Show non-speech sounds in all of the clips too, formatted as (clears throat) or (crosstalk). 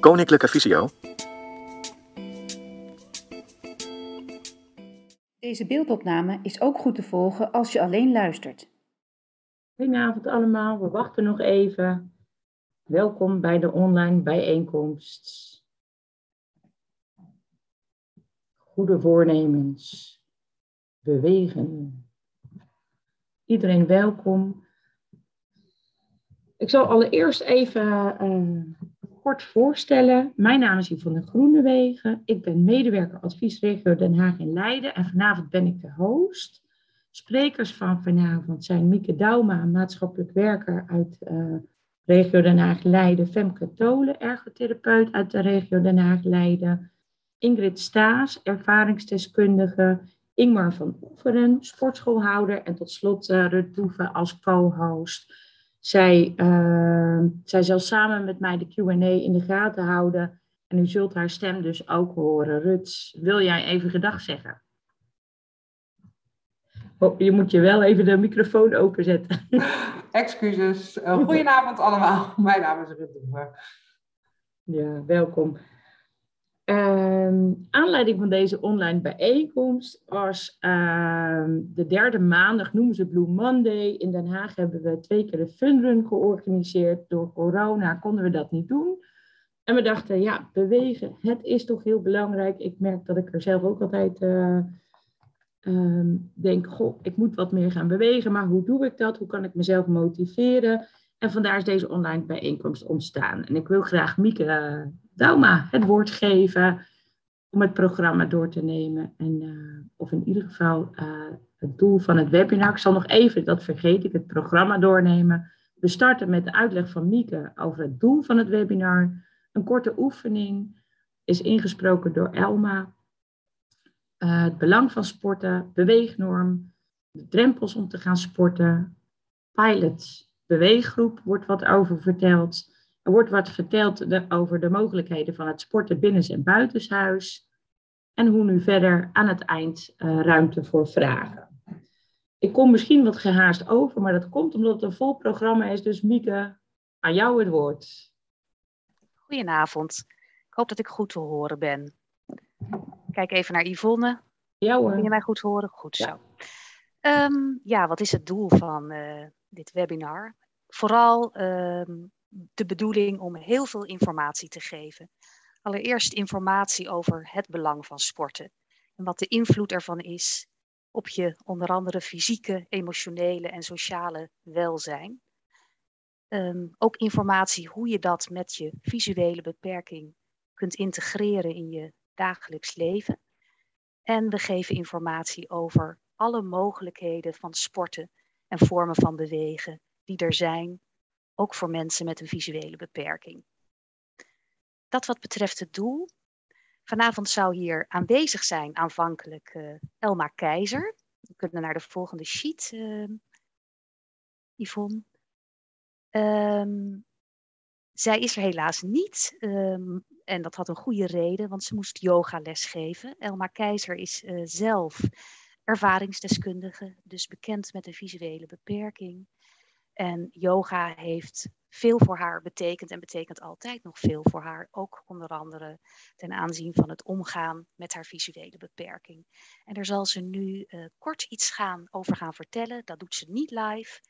Koninklijke Visio. Deze beeldopname is ook goed te volgen als je alleen luistert. Goedenavond allemaal, we wachten nog even. Welkom bij de online bijeenkomst. Goede voornemens. Bewegen. Iedereen welkom. Ik zal allereerst even uh, kort voorstellen. Mijn naam is Yvonne Groenewegen. Ik ben medewerker adviesregio Den Haag in Leiden en vanavond ben ik de host. Sprekers van vanavond zijn Mieke Dauma, maatschappelijk werker uit uh, regio Den Haag Leiden, Femke Tolen, ergotherapeut uit de regio Den Haag Leiden, Ingrid Staes, ervaringsdeskundige, Ingmar van Oeveren, sportschoolhouder en tot slot uh, Boeven als co-host. Zij, uh, zij zal samen met mij de Q&A in de gaten houden en u zult haar stem dus ook horen. Rut, wil jij even gedag zeggen? Oh, je moet je wel even de microfoon openzetten. (laughs) Excuses. Uh, goedenavond allemaal. Mijn naam is Rut Boeven. Ja, welkom. Uh, aanleiding van deze online bijeenkomst was uh, de derde maandag, noemen ze Blue Monday. In Den Haag hebben we twee keer de funrun georganiseerd. Door corona konden we dat niet doen. En we dachten, ja, bewegen, het is toch heel belangrijk. Ik merk dat ik er zelf ook altijd uh, denk, goh, ik moet wat meer gaan bewegen. Maar hoe doe ik dat? Hoe kan ik mezelf motiveren? En vandaar is deze online bijeenkomst ontstaan. En ik wil graag Mieke Dauma het woord geven om het programma door te nemen. En, uh, of in ieder geval uh, het doel van het webinar. Ik zal nog even, dat vergeet ik, het programma doornemen. We starten met de uitleg van Mieke over het doel van het webinar. Een korte oefening is ingesproken door Elma. Het belang van sporten, beweegnorm, de drempels om te gaan sporten, pilots, beweeggroep wordt wat over verteld. Er wordt wat verteld over de mogelijkheden van het sporten binnen- en buitenshuis. En hoe nu verder aan het eind uh, ruimte voor vragen. Ik kom misschien wat gehaast over, maar dat komt omdat het een vol programma is. Dus Mieke, aan jou het woord. Goedenavond. Ik hoop dat ik goed te horen ben. Kijk even naar Yvonne. Ja hoor. Kun je mij goed horen? Goed zo. Ja, um, ja wat is het doel van uh, dit webinar? Vooral um, de bedoeling om heel veel informatie te geven. Allereerst informatie over het belang van sporten en wat de invloed ervan is op je onder andere fysieke, emotionele en sociale welzijn. Um, ook informatie hoe je dat met je visuele beperking kunt integreren in je dagelijks leven. En we geven informatie over alle mogelijkheden van sporten en vormen van bewegen die er zijn, ook voor mensen met een visuele beperking. Dat wat betreft het doel. Vanavond zou hier aanwezig zijn aanvankelijk uh, Elma Keizer. We kunnen naar de volgende sheet, uh, Yvonne. Um, zij is er helaas niet. Um, en dat had een goede reden, want ze moest yogales geven. Elma Keizer is uh, zelf ervaringsdeskundige, dus bekend met een visuele beperking. En yoga heeft veel voor haar betekend en betekent altijd nog veel voor haar. Ook onder andere ten aanzien van het omgaan met haar visuele beperking. En daar zal ze nu uh, kort iets gaan, over gaan vertellen. Dat doet ze niet live,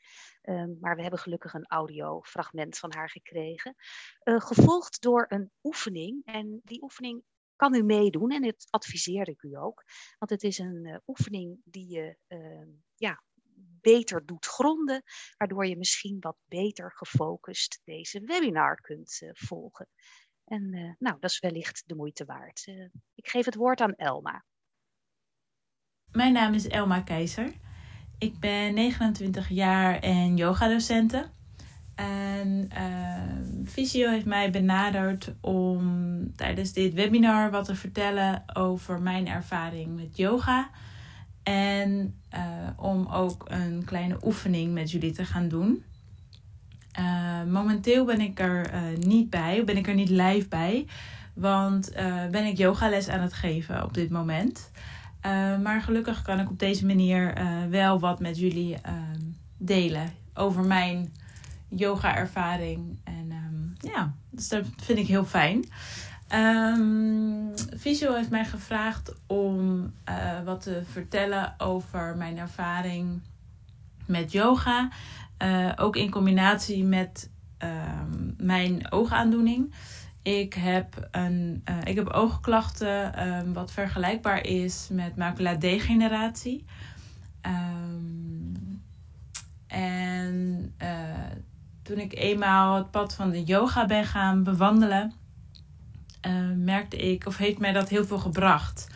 um, maar we hebben gelukkig een audiofragment van haar gekregen. Uh, gevolgd door een oefening. En die oefening kan u meedoen en dat adviseer ik u ook. Want het is een uh, oefening die je uh, ja, beter doet gronden, waardoor je misschien wat beter gefocust deze webinar kunt uh, volgen. En uh, nou, dat is wellicht de moeite waard. Ik geef het woord aan Elma. Mijn naam is Elma Keizer. Ik ben 29 jaar en yogadocente. En Visio heeft mij benaderd om tijdens dit webinar wat te vertellen over mijn ervaring met yoga. En uh, om ook een kleine oefening met jullie te gaan doen. Uh, momenteel ben ik er uh, niet bij, ben ik er niet live bij. Want ben ik yogales aan het geven op dit moment. maar gelukkig kan ik op deze manier wel wat met jullie delen over mijn yoga-ervaring. En um, ja, dus dat vind ik heel fijn. Um, Visio heeft mij gevraagd om uh, wat te vertellen over mijn ervaring met yoga. Uh, ook in combinatie met um, mijn oogaandoening. Ik heb, een, uh, ik heb oogklachten um, wat vergelijkbaar is met maculadegeneratie. En toen ik eenmaal het pad van de yoga ben gaan bewandelen, uh, merkte ik, of heeft mij dat heel veel gebracht.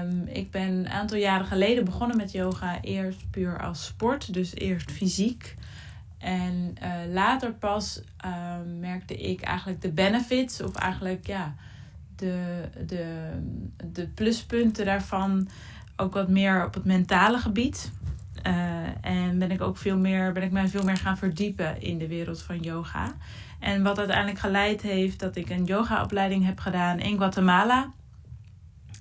Um, ik ben een aantal jaren geleden begonnen met yoga, eerst puur als sport, dus eerst fysiek. En uh, later pas uh, merkte ik eigenlijk de benefits, of eigenlijk ja, de, de, de pluspunten daarvan ook wat meer op het mentale gebied. Uh, en ben ik ook veel meer, ben ik mij veel meer gaan verdiepen in de wereld van yoga. En wat uiteindelijk geleid heeft dat ik een yogaopleiding heb gedaan in Guatemala.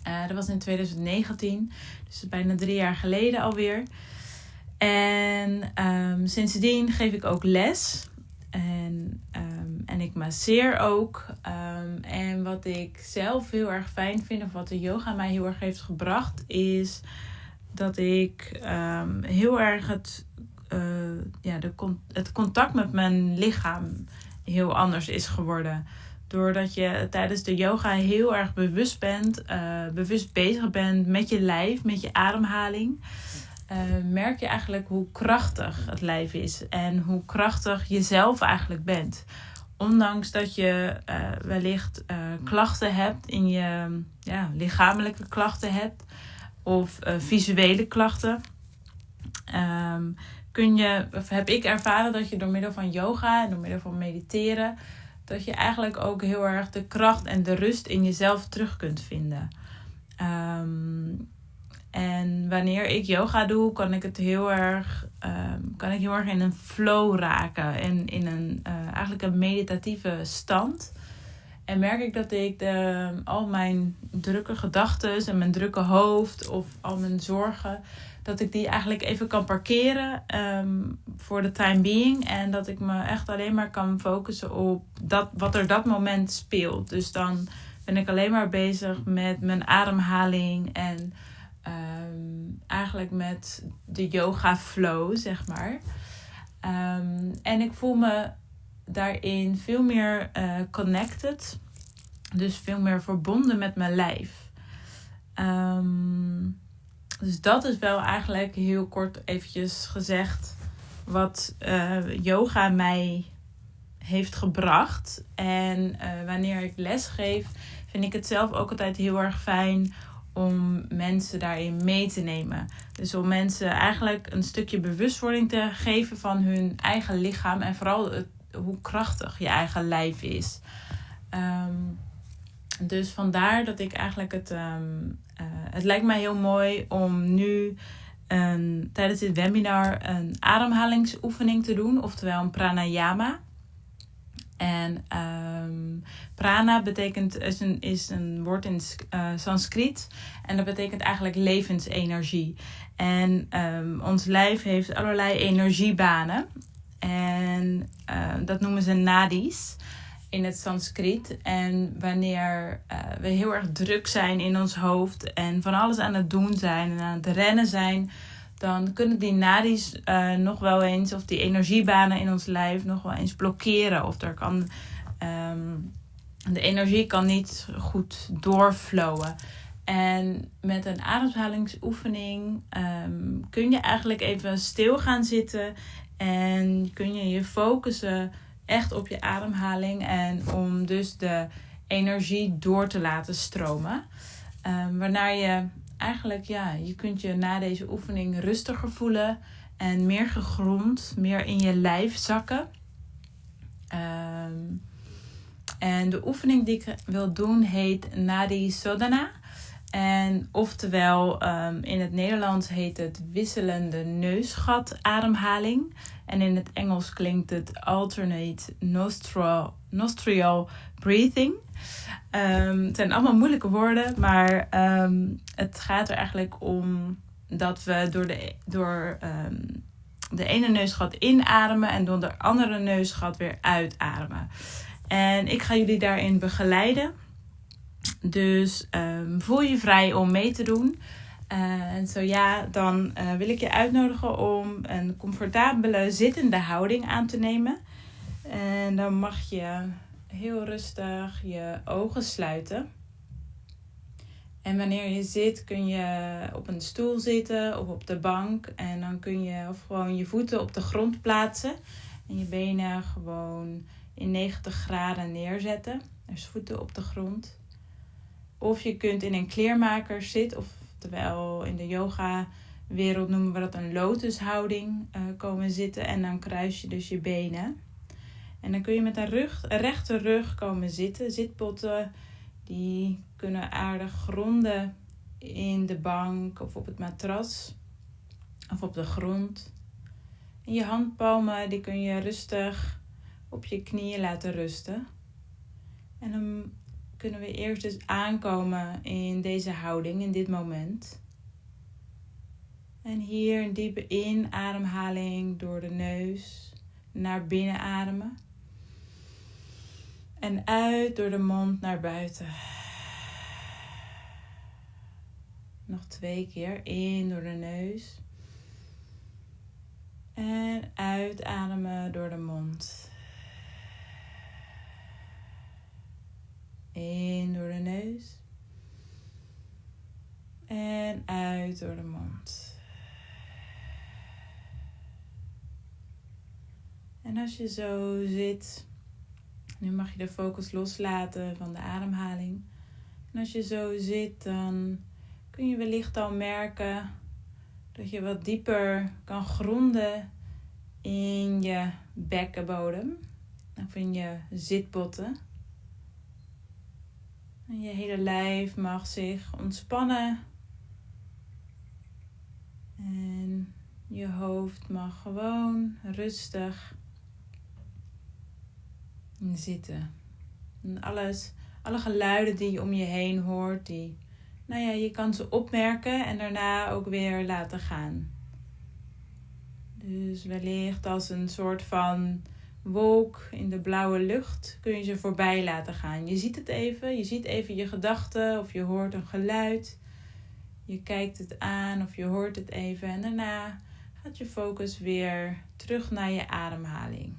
dat was in 2019, dus bijna drie jaar geleden alweer. En um, sindsdien geef ik ook les. En, um, en ik masseer ook. Um, en wat ik zelf heel erg fijn vind, of wat de yoga mij heel erg heeft gebracht, is dat ik heel erg het, uh, ja, de, het contact met mijn lichaam heel anders is geworden. Doordat je tijdens de yoga heel erg bewust bent, uh, bewust bezig bent met je lijf, met je ademhaling. Uh, merk je eigenlijk hoe krachtig het lijf is en hoe krachtig je zelf eigenlijk bent. Ondanks dat je wellicht klachten hebt in je ja, lichamelijke klachten hebt of visuele klachten, um, kun je, of heb ik ervaren dat je door middel van yoga en door middel van mediteren, dat je eigenlijk ook heel erg de kracht en de rust in jezelf terug kunt vinden. Um, en wanneer ik yoga doe, kan ik het heel erg, um, kan ik heel erg in een flow raken. En in een, uh, eigenlijk een meditatieve stand. En merk ik dat ik de, al mijn drukke gedachten en mijn drukke hoofd of al mijn zorgen, dat ik die eigenlijk even kan parkeren um, voor de time being. En dat ik me echt alleen maar kan focussen op dat, wat er dat moment speelt. Dus dan ben ik alleen maar bezig met mijn ademhaling en um, eigenlijk met de yoga flow, zeg maar. En ik voel me daarin veel meer uh, connected. Dus veel meer verbonden met mijn lijf. Um, dus dat is wel eigenlijk heel kort eventjes gezegd wat uh, yoga mij heeft gebracht. En uh, wanneer ik les geef, vind ik het zelf ook altijd heel erg fijn om mensen daarin mee te nemen. Dus om mensen eigenlijk een stukje bewustwording te geven van hun eigen lichaam en vooral het, hoe krachtig je eigen lijf is. Um, dus vandaar dat ik eigenlijk het. Um, uh, het lijkt mij heel mooi om nu tijdens dit webinar een ademhalingsoefening te doen, oftewel een pranayama. En um, prana betekent, is een, is een woord in uh, Sanskriet. En dat betekent eigenlijk levensenergie. En ons lijf heeft allerlei energiebanen. En uh, dat noemen ze nadis in het Sanskriet. En wanneer uh, we heel erg druk zijn in ons hoofd en van alles aan het doen zijn en aan het rennen zijn dan kunnen die nadis uh, nog wel eens, of die energiebanen in ons lijf nog wel eens blokkeren. Of er kan, um, de energie kan niet goed doorflowen. En met een ademhalingsoefening um, kun je eigenlijk even stil gaan zitten en kun je je focussen echt op je ademhaling en om dus de energie door te laten stromen. Um, waarna je eigenlijk, ja, je kunt je na deze oefening rustiger voelen en meer gegrond, meer in je lijf zakken. Um, en de oefening die ik wil doen heet Nadi Sodana. En oftewel, um, in het Nederlands heet het wisselende neusgatademhaling. En in het Engels klinkt het alternate nostril, breathing. Um, het zijn allemaal moeilijke woorden, maar um, het gaat er eigenlijk om dat we door, de, door de ene neusgat inademen en door de andere neusgat weer uitademen. En ik ga jullie daarin begeleiden. Dus ehm, voel je vrij om mee te doen. Uh, en zo ja, dan uh, wil ik je uitnodigen om een comfortabele zittende houding aan te nemen. En dan mag je heel rustig je ogen sluiten. En wanneer je zit, kun je op een stoel zitten of op de bank. En dan kun je of gewoon je voeten op de grond plaatsen. En je benen gewoon in 90 graden neerzetten. Dus voeten op de grond. Of je kunt in een kleermaker zitten. Of terwijl in de yoga wereld noemen we dat een lotushouding uh, komen zitten. En dan kruis je dus je benen. En dan kun je met een, rug, rechte rug komen zitten. Zitpotten die kunnen aardig gronden in de bank of op het matras of op de grond. En je handpalmen die kun je rustig op je knieën laten rusten. En dan kunnen we eerst dus aankomen in deze houding, in dit moment. En hier een diepe inademhaling door de neus naar binnen ademen. En uit door de mond naar buiten. Nog twee keer in door de neus. En uitademen door de mond. In door de neus. En uit door de mond. En als je zo zit, nu mag je de focus loslaten van de ademhaling. En als je zo zit, dan kun je wellicht al merken dat je wat dieper kan gronden in je bekkenbodem of in je zitbotten. Je hele lijf mag zich ontspannen. En je hoofd mag gewoon rustig zitten. En alles, alle geluiden die je om je heen hoort, die, nou ja, je kan ze opmerken en daarna ook weer laten gaan. Dus wellicht als een soort van wolk in de blauwe lucht kun je ze voorbij laten gaan. Je ziet het even, je ziet even je gedachten of je hoort een geluid. Je kijkt het aan of je hoort het even en daarna gaat je focus weer terug naar je ademhaling.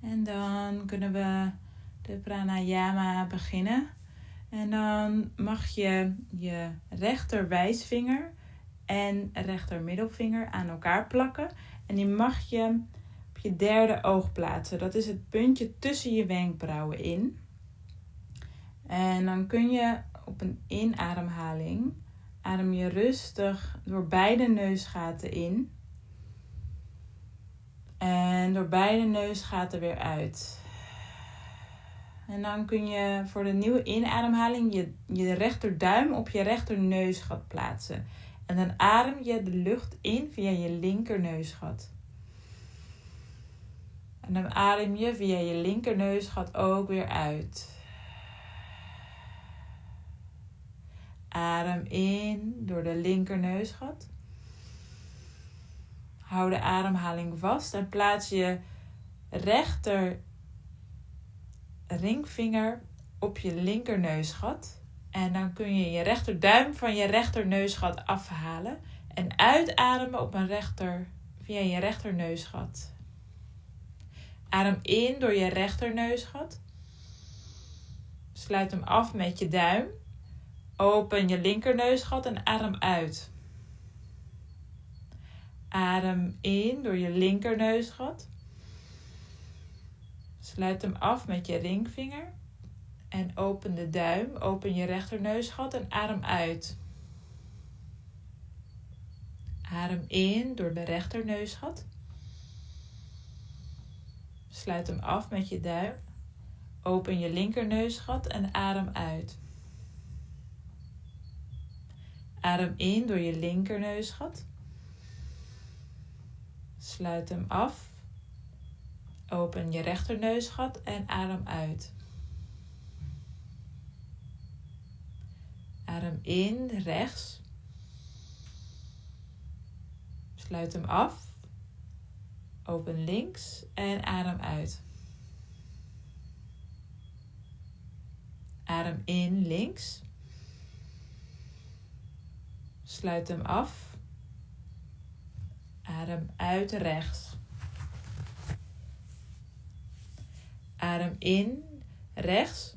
En dan kunnen we de pranayama beginnen. En dan mag je je rechter wijsvinger en rechter middelvinger aan elkaar plakken. En die mag je op je derde oog plaatsen. Dat is het puntje tussen je wenkbrauwen in. En dan kun je op een inademhaling adem je rustig door beide neusgaten in. En door beide neusgaten weer uit. En dan kun je voor de nieuwe inademhaling je, je rechterduim op je rechterneusgat plaatsen. En dan adem je de lucht in via je linkerneusgat. En dan adem je via je linkerneusgat ook weer uit. Adem in door de linkerneusgat. Hou de ademhaling vast en plaats je rechter ringvinger op je linkerneusgat. En dan kun je je rechterduim van je rechterneusgat afhalen. En uitademen op een rechter, via je rechterneusgat. Adem in door je rechterneusgat. Sluit hem af met je duim. Open je linkerneusgat en adem uit. Adem in door je linkerneusgat. Sluit hem af met je ringvinger. En open de duim, open je rechterneusgat en adem uit. Adem in door de rechterneusgat. Sluit hem af met je duim. Open je linkerneusgat en adem uit. Adem in door je linkerneusgat. Sluit hem af Open je rechterneusgat en adem uit. Adem in, rechts. Sluit hem af. Open links en adem uit. Adem in links. Sluit hem af. Adem uit rechts. Adem in rechts.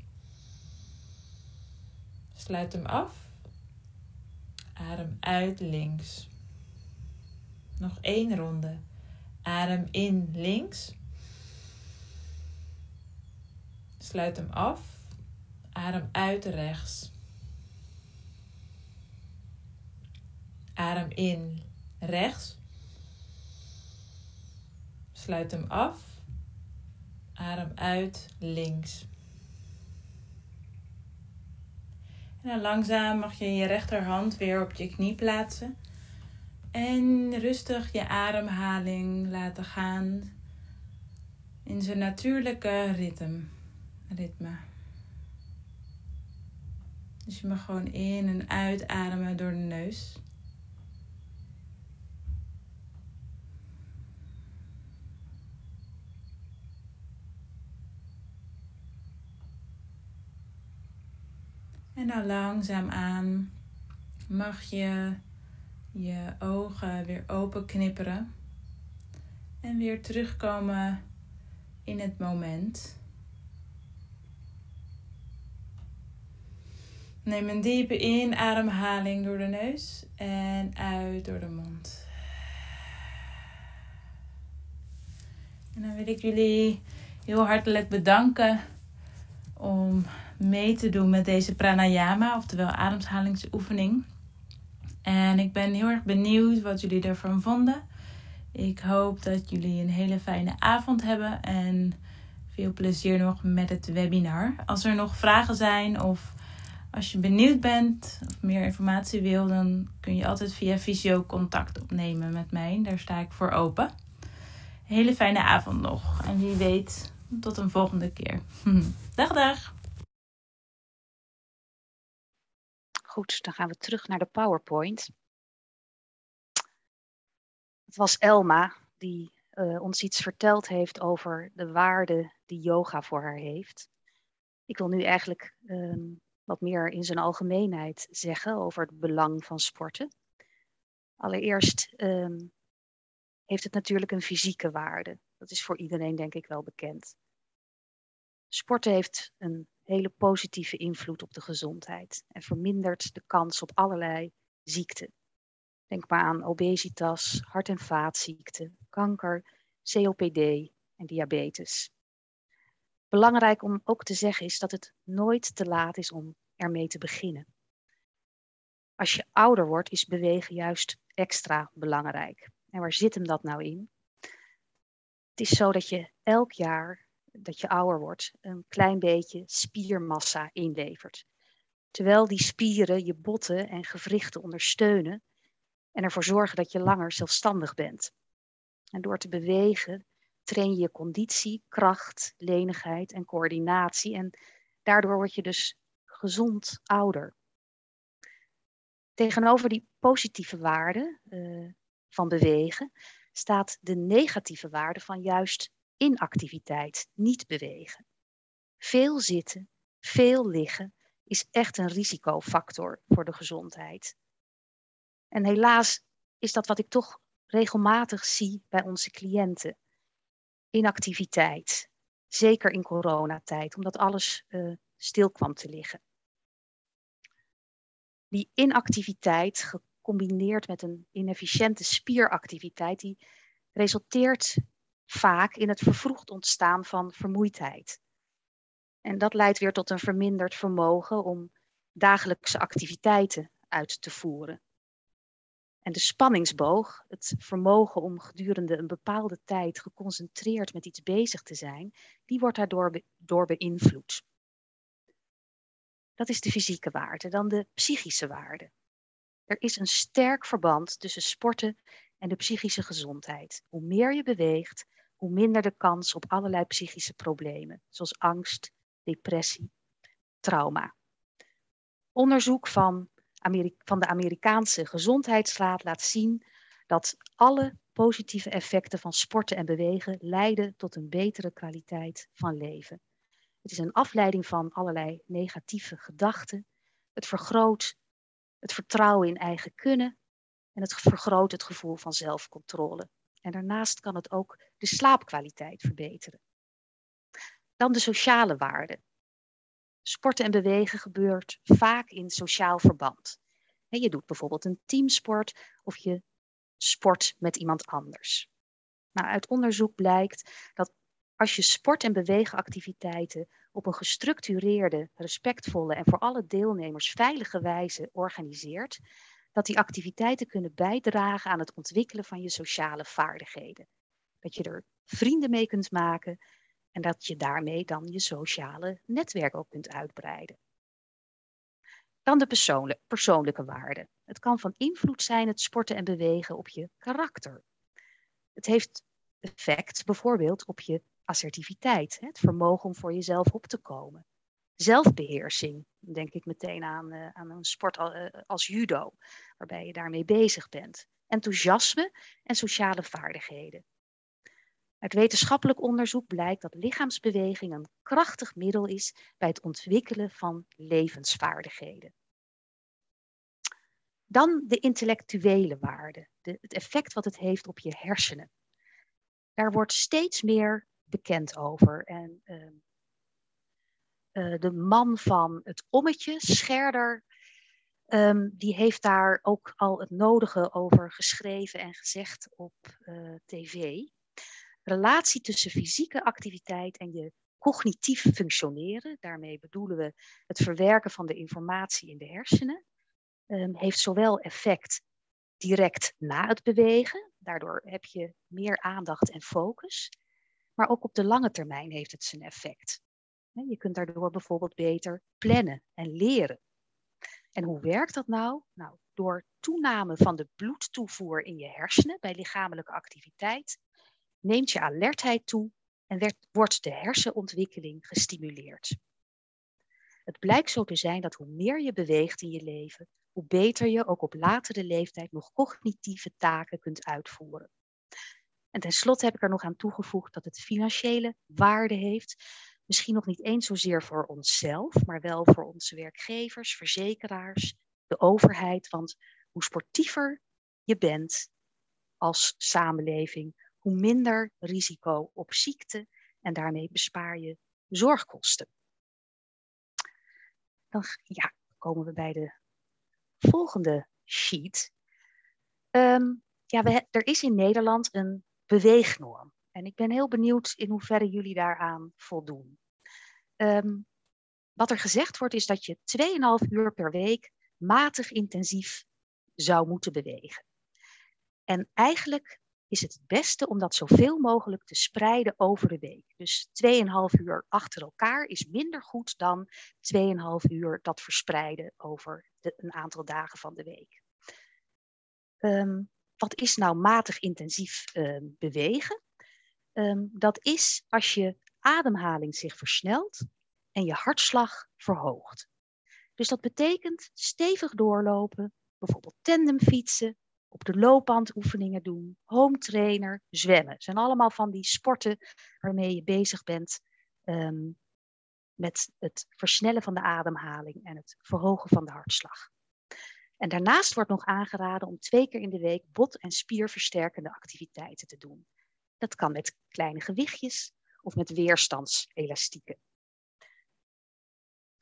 Sluit hem af. Adem uit links. Nog één ronde. Adem in links. Sluit hem af. Adem uit rechts. Adem in rechts. Sluit hem af. Adem uit links. En dan langzaam mag je je rechterhand weer op je knie plaatsen. En rustig je ademhaling laten gaan in zijn natuurlijke ritme. ritme. Dus je mag gewoon in en uitademen door de neus. En dan langzaam aan mag je je ogen weer open knipperen. En weer terugkomen in het moment. Neem een diepe inademhaling door de neus en uit door de mond. En dan wil ik jullie heel hartelijk bedanken om mee te doen met deze pranayama, oftewel ademhalingsoefening. En ik ben heel erg benieuwd wat jullie ervan vonden. Ik hoop dat jullie een hele fijne avond hebben en veel plezier nog met het webinar. Als er nog vragen zijn of als je benieuwd bent of meer informatie wil, dan kun je altijd via Visio contact opnemen met mij. Daar sta ik voor open. hele fijne avond nog en wie weet tot een volgende keer. (laughs) dag dag! Goed, dan gaan we terug naar de PowerPoint. Het was Elma die uh, ons iets verteld heeft over de waarde die yoga voor haar heeft. Ik wil nu eigenlijk um, wat meer in zijn algemeenheid zeggen over het belang van sporten. Allereerst um, heeft het natuurlijk een fysieke waarde. Dat is voor iedereen denk ik wel bekend. Sporten heeft een hele positieve invloed op de gezondheid en vermindert de kans op allerlei ziekten. Denk maar aan obesitas, hart- en vaatziekten, kanker, COPD en diabetes. Belangrijk om ook te zeggen is dat het nooit te laat is om ermee te beginnen. Als je ouder wordt, is bewegen juist extra belangrijk. En waar zit hem dat nou in? Het is zo dat je elk jaar dat je ouder wordt, een klein beetje spiermassa inlevert. Terwijl die spieren je botten en gewrichten ondersteunen en ervoor zorgen dat je langer zelfstandig bent. En door te bewegen train je je conditie, kracht, lenigheid en coördinatie. En daardoor word je dus gezond ouder. Tegenover die positieve waarde uh, van bewegen staat de negatieve waarde van juist inactiviteit, niet bewegen. Veel zitten, veel liggen is echt een risicofactor voor de gezondheid. En helaas is dat wat ik toch regelmatig zie bij onze cliënten. Inactiviteit, zeker in coronatijd, omdat alles uh, stil kwam te liggen. Die inactiviteit gecombineerd met een inefficiënte spieractiviteit, die resulteert vaak in het vervroegd ontstaan van vermoeidheid. En dat leidt weer tot een verminderd vermogen om dagelijkse activiteiten uit te voeren. En de spanningsboog, het vermogen om gedurende een bepaalde tijd geconcentreerd met iets bezig te zijn, die wordt daardoor door beïnvloed. Dat is de fysieke waarde. Dan de psychische waarde. Er is een sterk verband tussen sporten en de psychische gezondheid. Hoe meer je beweegt, hoe minder de kans op allerlei psychische problemen, zoals angst, depressie, trauma. Onderzoek van van de Amerikaanse Gezondheidsraad laat zien dat alle positieve effecten van sporten en bewegen leiden tot een betere kwaliteit van leven. Het is een afleiding van allerlei negatieve gedachten. Het vergroot het vertrouwen in eigen kunnen en het vergroot het gevoel van zelfcontrole. En daarnaast kan het ook de slaapkwaliteit verbeteren. Dan de sociale waarden. Sporten en bewegen gebeurt vaak in sociaal verband. Je doet bijvoorbeeld een teamsport of je sport met iemand anders. Nou, uit onderzoek blijkt dat als je sport- en beweegactiviteiten op een gestructureerde, respectvolle en voor alle deelnemers veilige wijze organiseert, dat die activiteiten kunnen bijdragen aan het ontwikkelen van je sociale vaardigheden. Dat je er vrienden mee kunt maken en dat je daarmee dan je sociale netwerk ook kunt uitbreiden. Dan de persoonlijke waarden. Het kan van invloed zijn het sporten en bewegen op je karakter. Het heeft effect bijvoorbeeld op je assertiviteit, het vermogen om voor jezelf op te komen. Zelfbeheersing, denk ik meteen aan, uh, aan een sport als, uh, als judo, waarbij je daarmee bezig bent. Enthousiasme en sociale vaardigheden. Uit wetenschappelijk onderzoek blijkt dat lichaamsbeweging een krachtig middel is bij het ontwikkelen van levensvaardigheden. Dan de intellectuele waarde, de, het effect wat het heeft op je hersenen. Daar wordt steeds meer bekend over. En uh, uh, de man van het ommetje, Scherder, um, die heeft daar ook al het nodige over geschreven en gezegd op uh, tv. Relatie tussen fysieke activiteit en je cognitief functioneren, daarmee bedoelen we het verwerken van de informatie in de hersenen, um, heeft zowel effect direct na het bewegen, daardoor heb je meer aandacht en focus, maar ook op de lange termijn heeft het zijn effect. Je kunt daardoor bijvoorbeeld beter plannen en leren. En hoe werkt dat nou? Nou, door toename van de bloedtoevoer in je hersenen bij lichamelijke activiteit neemt je alertheid toe en wordt de hersenontwikkeling gestimuleerd. Het blijkt zo te zijn dat hoe meer je beweegt in je leven, hoe beter je ook op latere leeftijd nog cognitieve taken kunt uitvoeren. En tenslotte heb ik er nog aan toegevoegd dat het financiële waarde heeft. Misschien nog niet eens zozeer voor onszelf, maar wel voor onze werkgevers, verzekeraars, de overheid. Want hoe sportiever je bent als samenleving, hoe minder risico op ziekte en daarmee bespaar je zorgkosten. Dan ja, komen we bij de volgende sheet. Um, ja, we, er is in Nederland een beweegnorm. En ik ben heel benieuwd in hoeverre jullie daaraan voldoen. Um, wat er gezegd wordt is dat je 2,5 uur per week matig intensief zou moeten bewegen. En eigenlijk is het het beste om dat zoveel mogelijk te spreiden over de week. Dus 2,5 uur achter elkaar is minder goed dan 2,5 uur dat verspreiden over een aantal dagen van de week. Um, wat is nou matig intensief uh, bewegen? Um, dat is als je ademhaling zich versnelt en je hartslag verhoogt. Dus dat betekent stevig doorlopen, bijvoorbeeld tandemfietsen, op de loopband oefeningen doen, home trainer, zwemmen. Het zijn allemaal van die sporten waarmee je bezig bent um, met het versnellen van de ademhaling en het verhogen van de hartslag. En daarnaast wordt nog aangeraden om twee keer in de week bot- en spierversterkende activiteiten te doen. Dat kan met kleine gewichtjes of met weerstandselastieken.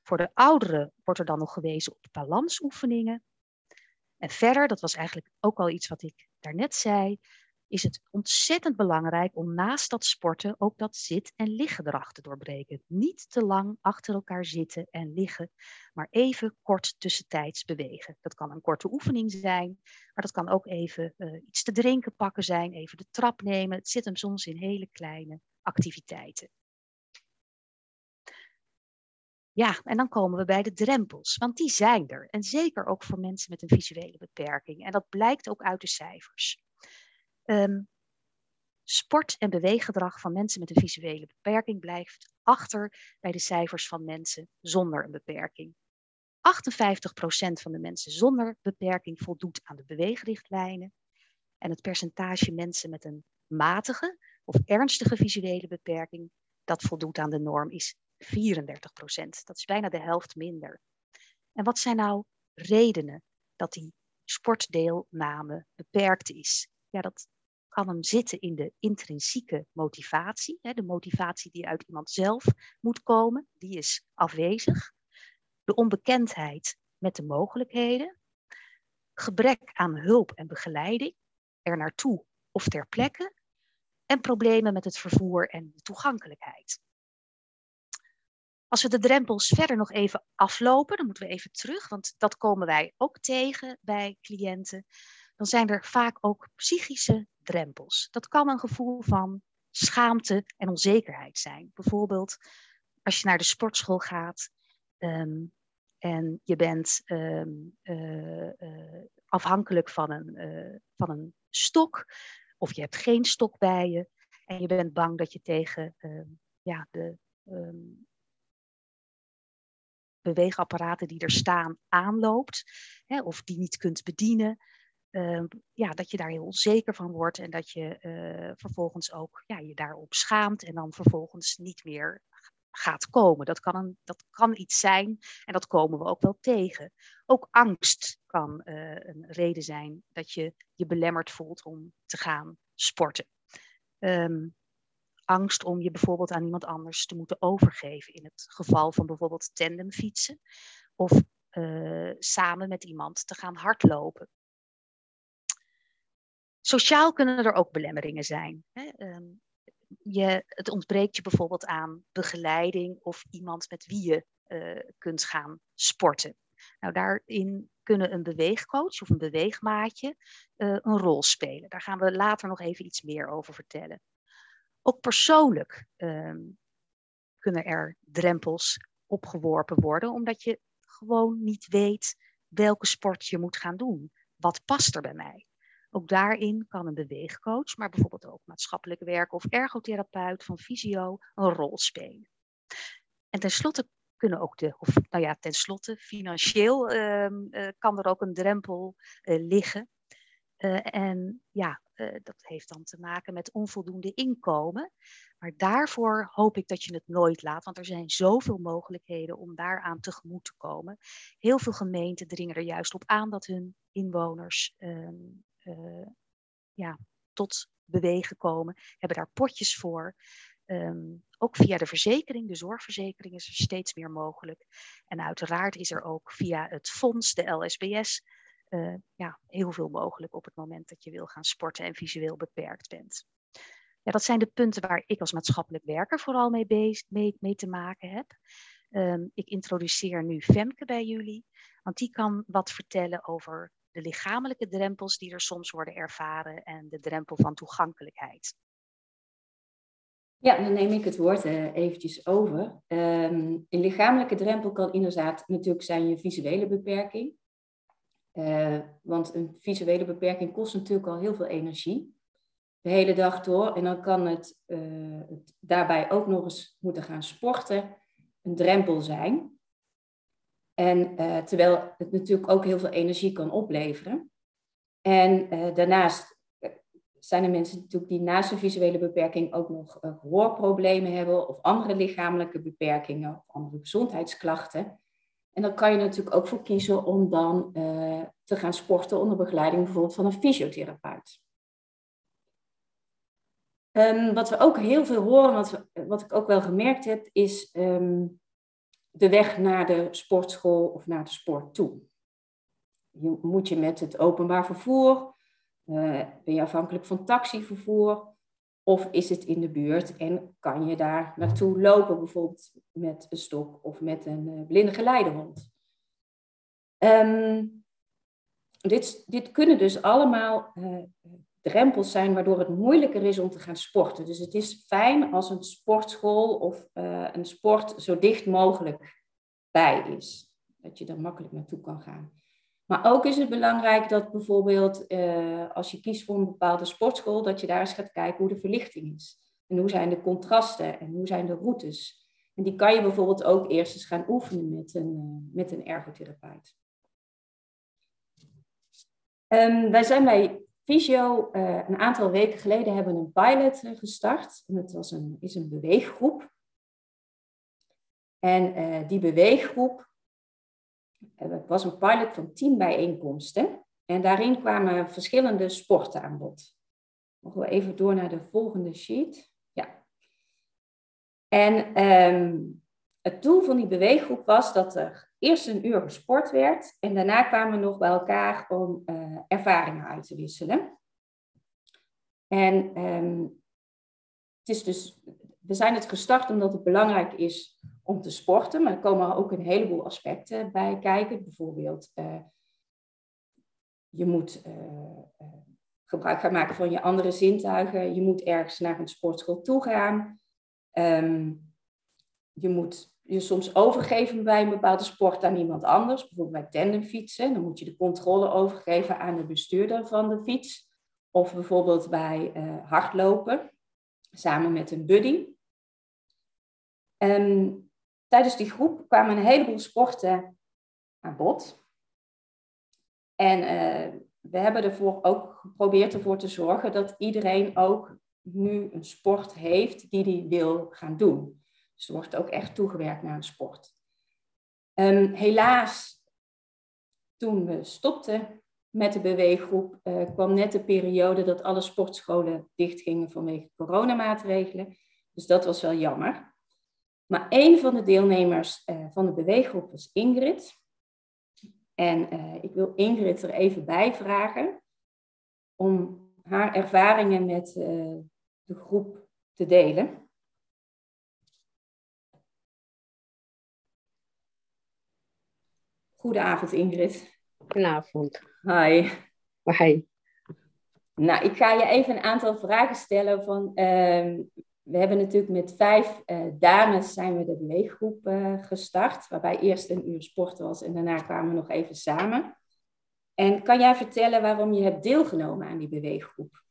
Voor de ouderen wordt er dan nog gewezen op balansoefeningen. En verder, dat was eigenlijk ook al iets wat ik daarnet zei, is het ontzettend belangrijk om naast dat sporten ook dat zit- en liggedrag te doorbreken. Niet te lang achter elkaar zitten en liggen, maar even kort tussentijds bewegen. Dat kan een korte oefening zijn, maar dat kan ook even uh, iets te drinken pakken zijn, even de trap nemen. Het zit hem soms in hele kleine activiteiten. Ja, en dan komen we bij de drempels, want die zijn er. En zeker ook voor mensen met een visuele beperking. En dat blijkt ook uit de cijfers. Um, sport- en beweeggedrag van mensen met een visuele beperking blijft achter bij de cijfers van mensen zonder een beperking. van de mensen zonder beperking voldoet aan de beweegrichtlijnen. En het percentage mensen met een matige of ernstige visuele beperking dat voldoet aan de norm is 34% Dat is bijna de helft minder. En wat zijn nou redenen dat die sportdeelname beperkt is? Ja, dat kan hem zitten in de intrinsieke motivatie. De motivatie die uit iemand zelf moet komen, die is afwezig. De onbekendheid met de mogelijkheden. Gebrek aan hulp en begeleiding, er naartoe of ter plekke. En problemen met het vervoer en de toegankelijkheid. Als we de drempels verder nog even aflopen, dan moeten we even terug, want dat komen wij ook tegen bij cliënten. Dan zijn er vaak ook psychische drempels. Dat kan een gevoel van schaamte en onzekerheid zijn. Bijvoorbeeld als je naar de sportschool gaat ehm, en je bent ehm, eh, eh, afhankelijk van een, uh, van een stok, of je hebt geen stok bij je en je bent bang dat je tegen ehm, ja, de beweegapparaten die er staan aanloopt, hè, of die niet kunt bedienen. Ehm, ja, dat je daar heel onzeker van wordt en dat je uh, vervolgens ook ja, je daarop schaamt en dan vervolgens niet meer gaat komen. Dat kan, een, dat kan iets zijn en dat komen we ook wel tegen. Ook angst kan uh, een reden zijn dat je je belemmerd voelt om te gaan sporten. Um, angst om je bijvoorbeeld aan iemand anders te moeten overgeven. In het geval van bijvoorbeeld tandemfietsen. Of uh, samen met iemand te gaan hardlopen. Sociaal kunnen er ook belemmeringen zijn. Hè? Um, je, het ontbreekt je bijvoorbeeld aan begeleiding of iemand met wie je uh, kunt gaan sporten. Nou, daarin kunnen een beweegcoach of een beweegmaatje uh, een rol spelen. Daar gaan we later nog even iets meer over vertellen. Ook persoonlijk um, kunnen er drempels opgeworpen worden, omdat je gewoon niet weet welke sport je moet gaan doen. Wat past er bij mij? Ook daarin kan een beweegcoach, maar bijvoorbeeld ook maatschappelijk werk of ergotherapeut van fysio een rol spelen. En tenslotte kunnen ook de, of nou ja, tenslotte, financieel um, uh, kan er ook een drempel uh, liggen. Uh, en ja, dat heeft dan te maken met onvoldoende inkomen. Maar daarvoor hoop ik dat je het nooit laat, want er zijn zoveel mogelijkheden om daaraan tegemoet te komen. Heel veel gemeenten dringen er juist op aan dat hun inwoners uh, ja, tot bewegen komen, hebben daar potjes voor. Um, ook via de verzekering, de zorgverzekering, is er steeds meer mogelijk. En uiteraard is er ook via het fonds, de LSBS, uh, ja, heel veel mogelijk op het moment dat je wil gaan sporten en visueel beperkt bent. Ja, dat zijn de punten waar ik als maatschappelijk werker vooral mee, bezig, mee, te maken heb. Um, ik introduceer nu Femke bij jullie, want die kan wat vertellen over de lichamelijke drempels die er soms worden ervaren en de drempel van toegankelijkheid. Ja, dan neem ik het woord uh, eventjes over. Um, een lichamelijke drempel kan inderdaad natuurlijk zijn je visuele beperking. Uh, want een visuele beperking kost natuurlijk al heel veel energie. De hele dag door. En dan kan het, uh, het daarbij ook nog eens moeten gaan sporten een drempel zijn. En uh, terwijl het natuurlijk ook heel veel energie kan opleveren. En daarnaast zijn er mensen natuurlijk die naast een visuele beperking ook nog gehoorproblemen hebben of andere lichamelijke beperkingen of andere gezondheidsklachten. En dan kan je natuurlijk ook voor kiezen om dan uh, te gaan sporten onder begeleiding bijvoorbeeld van een fysiotherapeut. Um, wat we ook heel veel horen, wat, wat ik ook wel gemerkt heb, is um, de weg naar de sportschool of naar de sport toe. Moet je met het openbaar vervoer, uh, ben je afhankelijk van taxivervoer, of is het in de buurt en kan je daar naartoe lopen, bijvoorbeeld met een stok of met een uh, blinde geleidehond. Um, dit, dit, kunnen dus allemaal uh, drempels zijn waardoor het moeilijker is om te gaan sporten. Dus het is fijn als een sportschool of uh, een sport zo dicht mogelijk bij is. Dat je er makkelijk naartoe kan gaan. Maar ook is het belangrijk dat bijvoorbeeld uh, als je kiest voor een bepaalde sportschool, dat je daar eens gaat kijken hoe de verlichting is. En hoe zijn de contrasten en hoe zijn de routes. En die kan je bijvoorbeeld ook eerst eens gaan oefenen met een, uh, met een ergotherapeut. Um, wij zijn bij Visio uh, een aantal weken geleden hebben een pilot uh, gestart. Het was een, is een beweeggroep. En die beweeggroep was een pilot van tien bijeenkomsten. En daarin kwamen verschillende sporten aan bod. Mogen we even door naar de volgende sheet? Ja. En um, het doel van die beweeggroep was dat er eerst een uur gesport werd. En daarna kwamen we nog bij elkaar om uh, ervaringen uit te wisselen. En um, het is dus, we zijn het gestart omdat het belangrijk is om te sporten, maar er komen ook een heleboel aspecten bij kijken. Bijvoorbeeld, uh, je moet uh, gebruik gaan maken van je andere zintuigen. Je moet ergens naar een sportschool toe gaan. Um, je moet je soms overgeven bij een bepaalde sport aan iemand anders. Bijvoorbeeld bij tandemfietsen. Dan moet je de controle overgeven aan de bestuurder van de fiets. Of bijvoorbeeld bij uh, hardlopen, samen met een buddy. Um, tijdens die groep kwamen een heleboel sporten aan bod. En uh, we hebben ervoor ook geprobeerd ervoor te zorgen dat iedereen ook nu een sport heeft die hij wil gaan doen. Dus er wordt ook echt toegewerkt naar een sport. Um, helaas, toen we stopten met de beweeggroep, uh, kwam net de periode dat alle sportscholen dichtgingen vanwege coronamaatregelen. Dus dat was wel jammer. Maar een van de deelnemers uh, van de beweeggroep was Ingrid. En uh, ik wil Ingrid er even bij vragen om haar ervaringen met de groep te delen. Goedenavond Ingrid. Goedenavond. Hi. Hi. Nou, ik ga je even een aantal vragen stellen van uh, we hebben natuurlijk met vijf uh, dames zijn we de beweeggroep uh, gestart, waarbij eerst een uur sport was en daarna kwamen we nog even samen. En kan jij vertellen waarom je hebt deelgenomen aan die beweeggroep?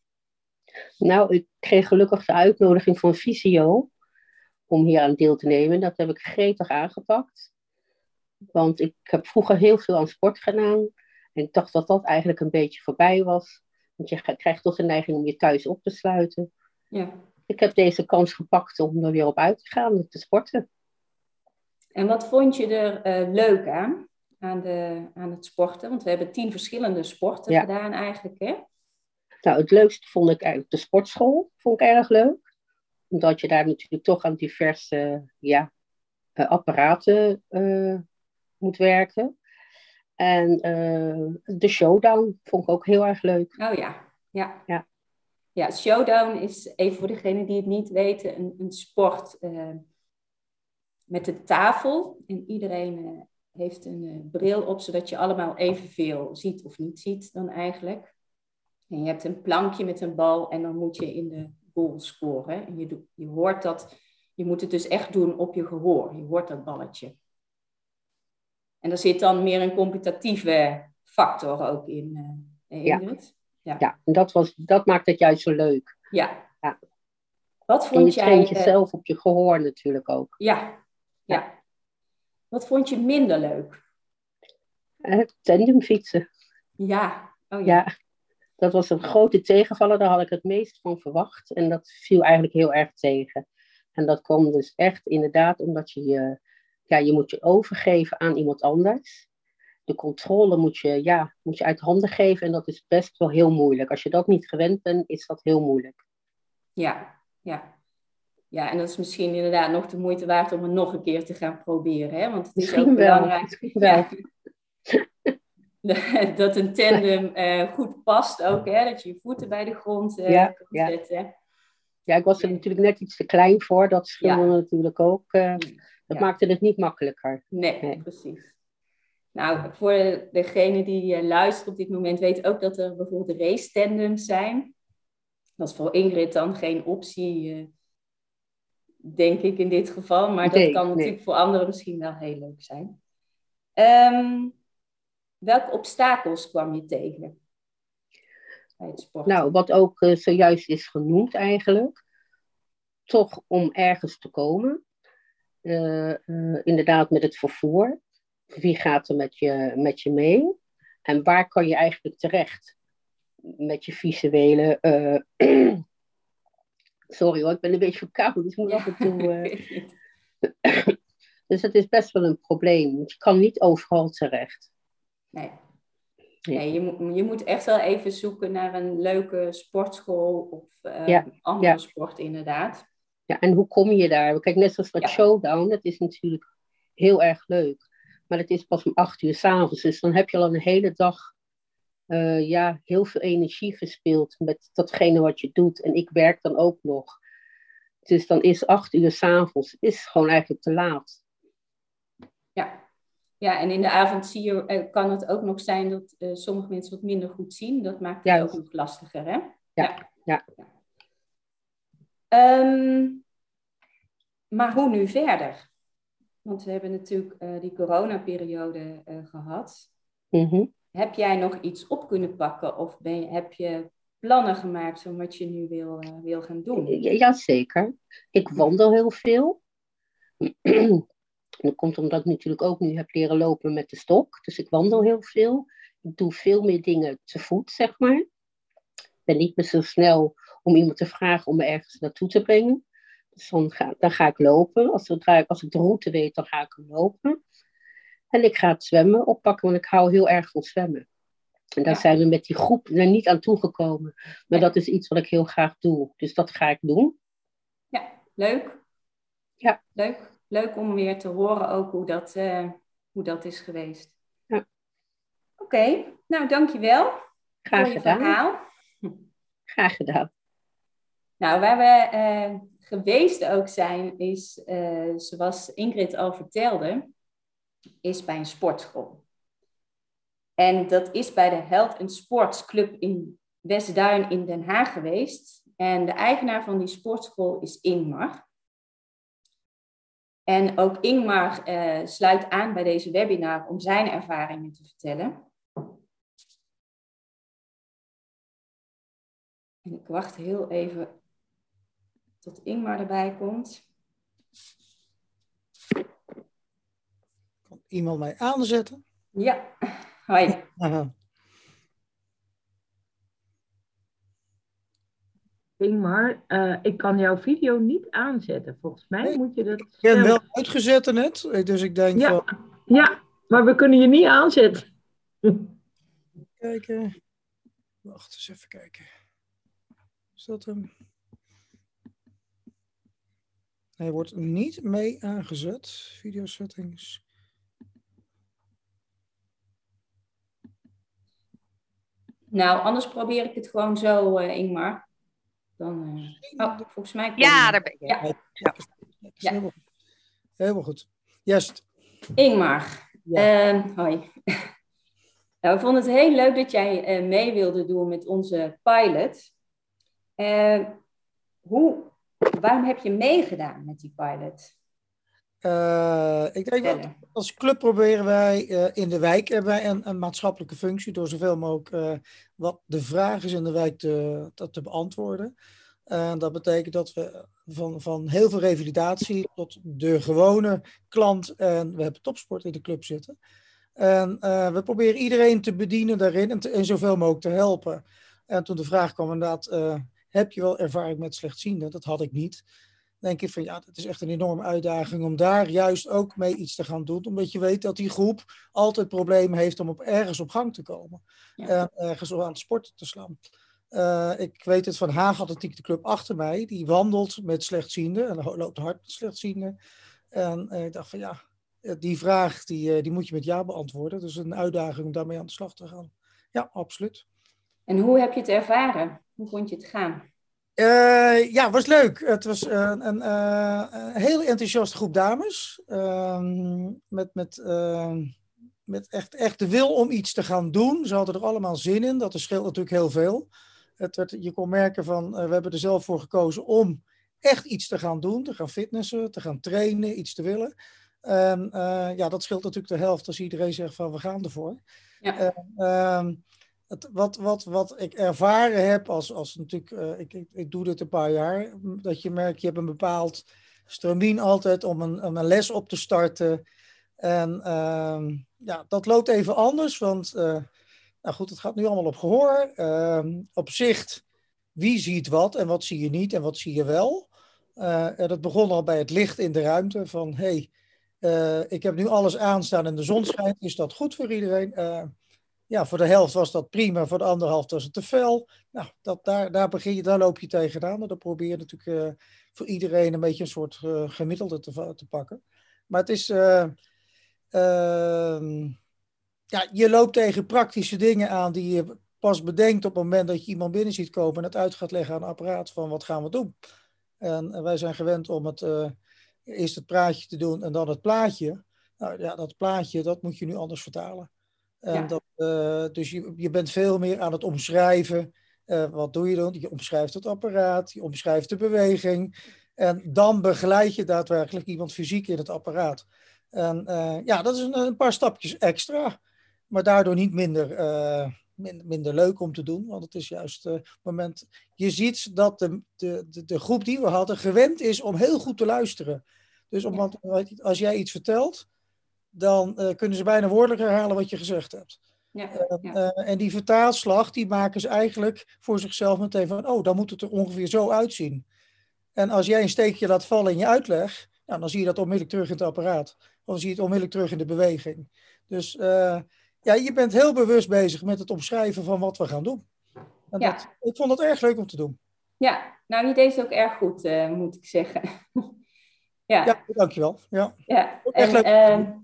Nou, ik kreeg gelukkig de uitnodiging van Visio om hier aan deel te nemen. Dat heb ik gretig aangepakt. Want ik heb vroeger heel veel aan sport gedaan. En ik dacht dat dat eigenlijk een beetje voorbij was. Want je krijgt toch de neiging om je thuis op te sluiten. Ja ik heb deze kans gepakt om er weer op uit te gaan, te sporten. En wat vond je er uh, leuk aan, aan, de, aan het sporten? Want we hebben tien verschillende sporten ja. gedaan eigenlijk, hè? Nou, het leukste vond ik eigenlijk de sportschool. Vond ik erg leuk. Omdat je daar natuurlijk toch aan diverse ja, uh, apparaten uh, moet werken. En de showdown vond ik ook heel erg leuk. Oh ja, ja. ja. Ja, showdown is, even voor degenen die het niet weten, een, een sport uh, met een tafel. En iedereen uh, heeft een uh, bril op, zodat je allemaal evenveel ziet of niet ziet dan eigenlijk. En je hebt een plankje met een bal en dan moet je in de goal scoren. En je, je hoort dat, je moet het dus echt doen op je gehoor. Je hoort dat balletje. En er zit dan meer een competitieve factor ook in, uh, ja. Ja, ja en dat, was, dat maakt het juist zo leuk. Ja. ja. Wat vond en je jij... traint jezelf op je gehoor natuurlijk ook. Ja, ja. Wat vond je minder leuk? Uh, tandemfietsen. Ja, oh ja. ja. Dat was een grote tegenvaller, daar had ik het meest van verwacht. En dat viel eigenlijk heel erg tegen. En dat kwam dus echt inderdaad omdat je je, ja, je moet je overgeven aan iemand anders de controle moet je, ja, moet je uit handen geven. En dat is best wel heel moeilijk. Als je dat niet gewend bent, is dat heel moeilijk. Ja, ja. Ja, en dat is misschien inderdaad nog de moeite waard om het nog een keer te gaan proberen. Hè? Want het is ook belangrijk ja, (laughs) dat een tandem uh, goed past ook. Hè? Dat je je voeten bij de grond uh, ja, kan ja. zetten. Ja, ik was er natuurlijk net iets te klein voor. Dat scheelde natuurlijk ook. Uh, dat maakte het niet makkelijker. Nee, nee. precies. Nou, voor degene die uh, luistert op dit moment weet ook dat er bijvoorbeeld race tandems zijn. Dat is voor Ingrid dan geen optie, uh, denk ik in dit geval. Maar nee, dat kan nee. natuurlijk voor anderen misschien wel heel leuk zijn. Um, welke obstakels kwam je tegen bij het sporten? Nou, wat ook uh, zojuist is genoemd eigenlijk. Toch om ergens te komen. Eh, eh, inderdaad met het vervoer. Wie gaat er met je, met je mee? En waar kan je eigenlijk terecht met je visuele. eh, (clears throat) Sorry hoor, ik ben een beetje verkouden, dus moet af en toe. (laughs) (clears throat) dus het is best wel een probleem. Je kan niet overal terecht. Nee. Nee. Je, moet, je moet echt wel even zoeken naar een leuke sportschool of Ja, andere ja. sport inderdaad. Ja, en hoe kom je daar? Kijk, net zoals dat Ja. showdown, dat is natuurlijk heel erg leuk. Maar het is pas om acht uur s'avonds. Dus dan heb je al een hele dag eh, ja, heel veel energie verspild met datgene wat je doet. En ik werk dan ook nog. Dus dan is acht uur s'avonds is gewoon eigenlijk te laat. Ja. ja, en in de avond zie je, eh, kan het ook nog zijn dat eh, sommige mensen wat minder goed zien. Dat maakt het Juist. ook nog lastiger, hè? Ja, ja. Ehm, maar hoe nu verder? Want we hebben natuurlijk eh, die coronaperiode eh gehad. Mhm. Heb jij nog iets op kunnen pakken of ben je, heb je plannen gemaakt van wat je nu wil, eh, wil gaan doen? Ja, Jazeker. Ik wandel heel veel. (clears throat) Dat komt omdat ik natuurlijk ook nu heb leren lopen met de stok. Dus ik wandel heel veel. Ik doe veel meer dingen te voet, zeg maar. Ik ben niet meer zo snel om iemand te vragen om me ergens naartoe te brengen. Dus dan ga, dan ga ik lopen. Als, ik, als ik de route weet, dan ga ik lopen. En ik ga het zwemmen oppakken, want ik hou heel erg van zwemmen. En daar Ja. zijn we met die groep er niet aan toegekomen. Maar Ja. dat is iets wat ik heel graag doe. Dus dat ga ik doen. Ja, leuk. Ja. Leuk. Leuk om weer te horen ook hoe dat, eh, hoe dat is geweest. Ja. Oké, nou dankjewel Graag voor je gedaan. verhaal. Graag gedaan. Nou, waar we eh, geweest ook zijn, is, eh, zoals Ingrid al vertelde, is bij een sportschool. En dat is bij de Health Sports Club in Westduin in Den Haag geweest. En de eigenaar van die sportschool is Ingmar. En ook Ingmar eh, sluit aan bij deze webinar om zijn ervaringen te vertellen. En ik wacht heel even tot Ingmar erbij komt. Kan iemand mij aanzetten? Ja, hoi. Aha. Ingmar, eh, ik kan jouw video niet aanzetten. Volgens mij Nee, moet je dat. Ik ben zelf- wel uitgezet net, dus ik denk Ja. van, Ja, maar we kunnen je niet aanzetten. kijken. Wacht eens even kijken. Is dat hem? Hij wordt niet mee aangezet. Video settings. Nou, anders probeer ik het gewoon zo, eh, Ingmar. Dan, eh, Oh, volgens mij. Ja, je. daar ben je. Ja. Ja. Helemaal, goed. helemaal goed. Juist. Ingmar, Ja. ehm, hoi. nou, ik vond het heel leuk dat jij eh, mee wilde doen met onze pilot. Hoe, waarom heb je meegedaan met die pilot? Eh, ik denk dat als club proberen wij eh, in de wijk hebben wij een, een maatschappelijke functie door zoveel mogelijk eh, wat de vraag is in de wijk te, te, te beantwoorden. En dat betekent dat we van, van heel veel revalidatie tot de gewone klant en we hebben topsport in de club zitten. En we proberen iedereen te bedienen daarin en, te, en zoveel mogelijk te helpen. En toen de vraag kwam inderdaad, heb je wel ervaring met slechtzienden? Dat had ik niet denk ik van ja, dat is echt een enorme uitdaging om daar juist ook mee iets te gaan doen. Omdat je weet dat die groep altijd problemen heeft om op ergens op gang te komen. Ja. En ergens aan het sporten te slaan. Eh, ik weet het van Haag Atletiek, de club achter mij. Die wandelt met slechtzienden en loopt hard met slechtzienden. En eh, ik dacht van ja, eh, die vraag die, eh, die moet je met ja beantwoorden. Dus een uitdaging om daarmee aan de slag te gaan. Ja, absoluut. En hoe heb je het ervaren? Hoe vond je het gaan? Eh, ja, was leuk. Het was eh, een, eh, een hele enthousiaste groep dames. Ehm, met met, ehm, met echt, echt de wil om iets te gaan doen. Ze hadden er allemaal zin in. Dat scheelt natuurlijk heel veel. Het werd, je kon merken van, we hebben er zelf voor gekozen om echt iets te gaan doen. Te gaan fitnessen, te gaan trainen, iets te willen. En ja, dat scheelt natuurlijk de helft als iedereen zegt van, we gaan ervoor. Ja. Wat, wat, wat ik ervaren heb als, als natuurlijk, eh, ik, ik, ik doe dit een paar jaar, dat je merkt, je hebt een bepaald stramien altijd om een, om een les op te starten. En ehm, ja, dat loopt even anders, want uh, nou goed, het gaat nu allemaal op gehoor. Ehm, op zicht, wie ziet wat en wat zie je niet en wat zie je wel. Uh, en dat begon al bij het licht in de ruimte van hey, ik heb nu alles aanstaan en de zon schijnt, is dat goed voor iedereen? Ja, voor de helft was dat prima, voor de andere helft was het te fel. Nou, dat, daar, daar, begin je, daar loop je tegenaan. En dan probeer je natuurlijk voor iedereen een beetje een soort gemiddelde te, pakken. Maar het is Ehm, ja, je loopt tegen praktische dingen aan die je pas bedenkt op het moment dat je iemand binnen ziet komen en het uit gaat leggen aan een apparaat van wat gaan we doen. En, wij zijn gewend om het, eerst het praatje te doen en dan het plaatje. Nou ja, dat plaatje, dat moet je nu anders vertalen. En dat, uh, dus je, je bent veel meer aan het omschrijven. Uh, wat doe je dan? Je omschrijft het apparaat, je omschrijft de beweging. En dan begeleid je daadwerkelijk iemand fysiek in het apparaat. En uh, ja, dat is een, een, paar stapjes extra, maar daardoor niet minder, minder, minder, leuk om te doen. Want het is juist het moment. Je ziet dat de, de, de, de, groep die we hadden gewend is om heel goed te luisteren. Dus om, als jij iets vertelt, dan kunnen ze bijna woordelijk herhalen wat je gezegd hebt. Ja, ja. en die vertaalslag, die maken ze eigenlijk voor zichzelf meteen van, oh, dan moet het er ongeveer zo uitzien. En als jij een steekje laat vallen in je uitleg, nou, dan zie je dat onmiddellijk terug in het apparaat. Of zie je het onmiddellijk terug in de beweging. Dus uh, ja, je bent heel bewust bezig met het omschrijven van wat we gaan doen. En ja. dat, ik vond het erg leuk om te doen. Ja, nou, die deed het ook erg goed, moet ik zeggen. (laughs) ja. ja, dankjewel. Ja, ja. Echt leuk.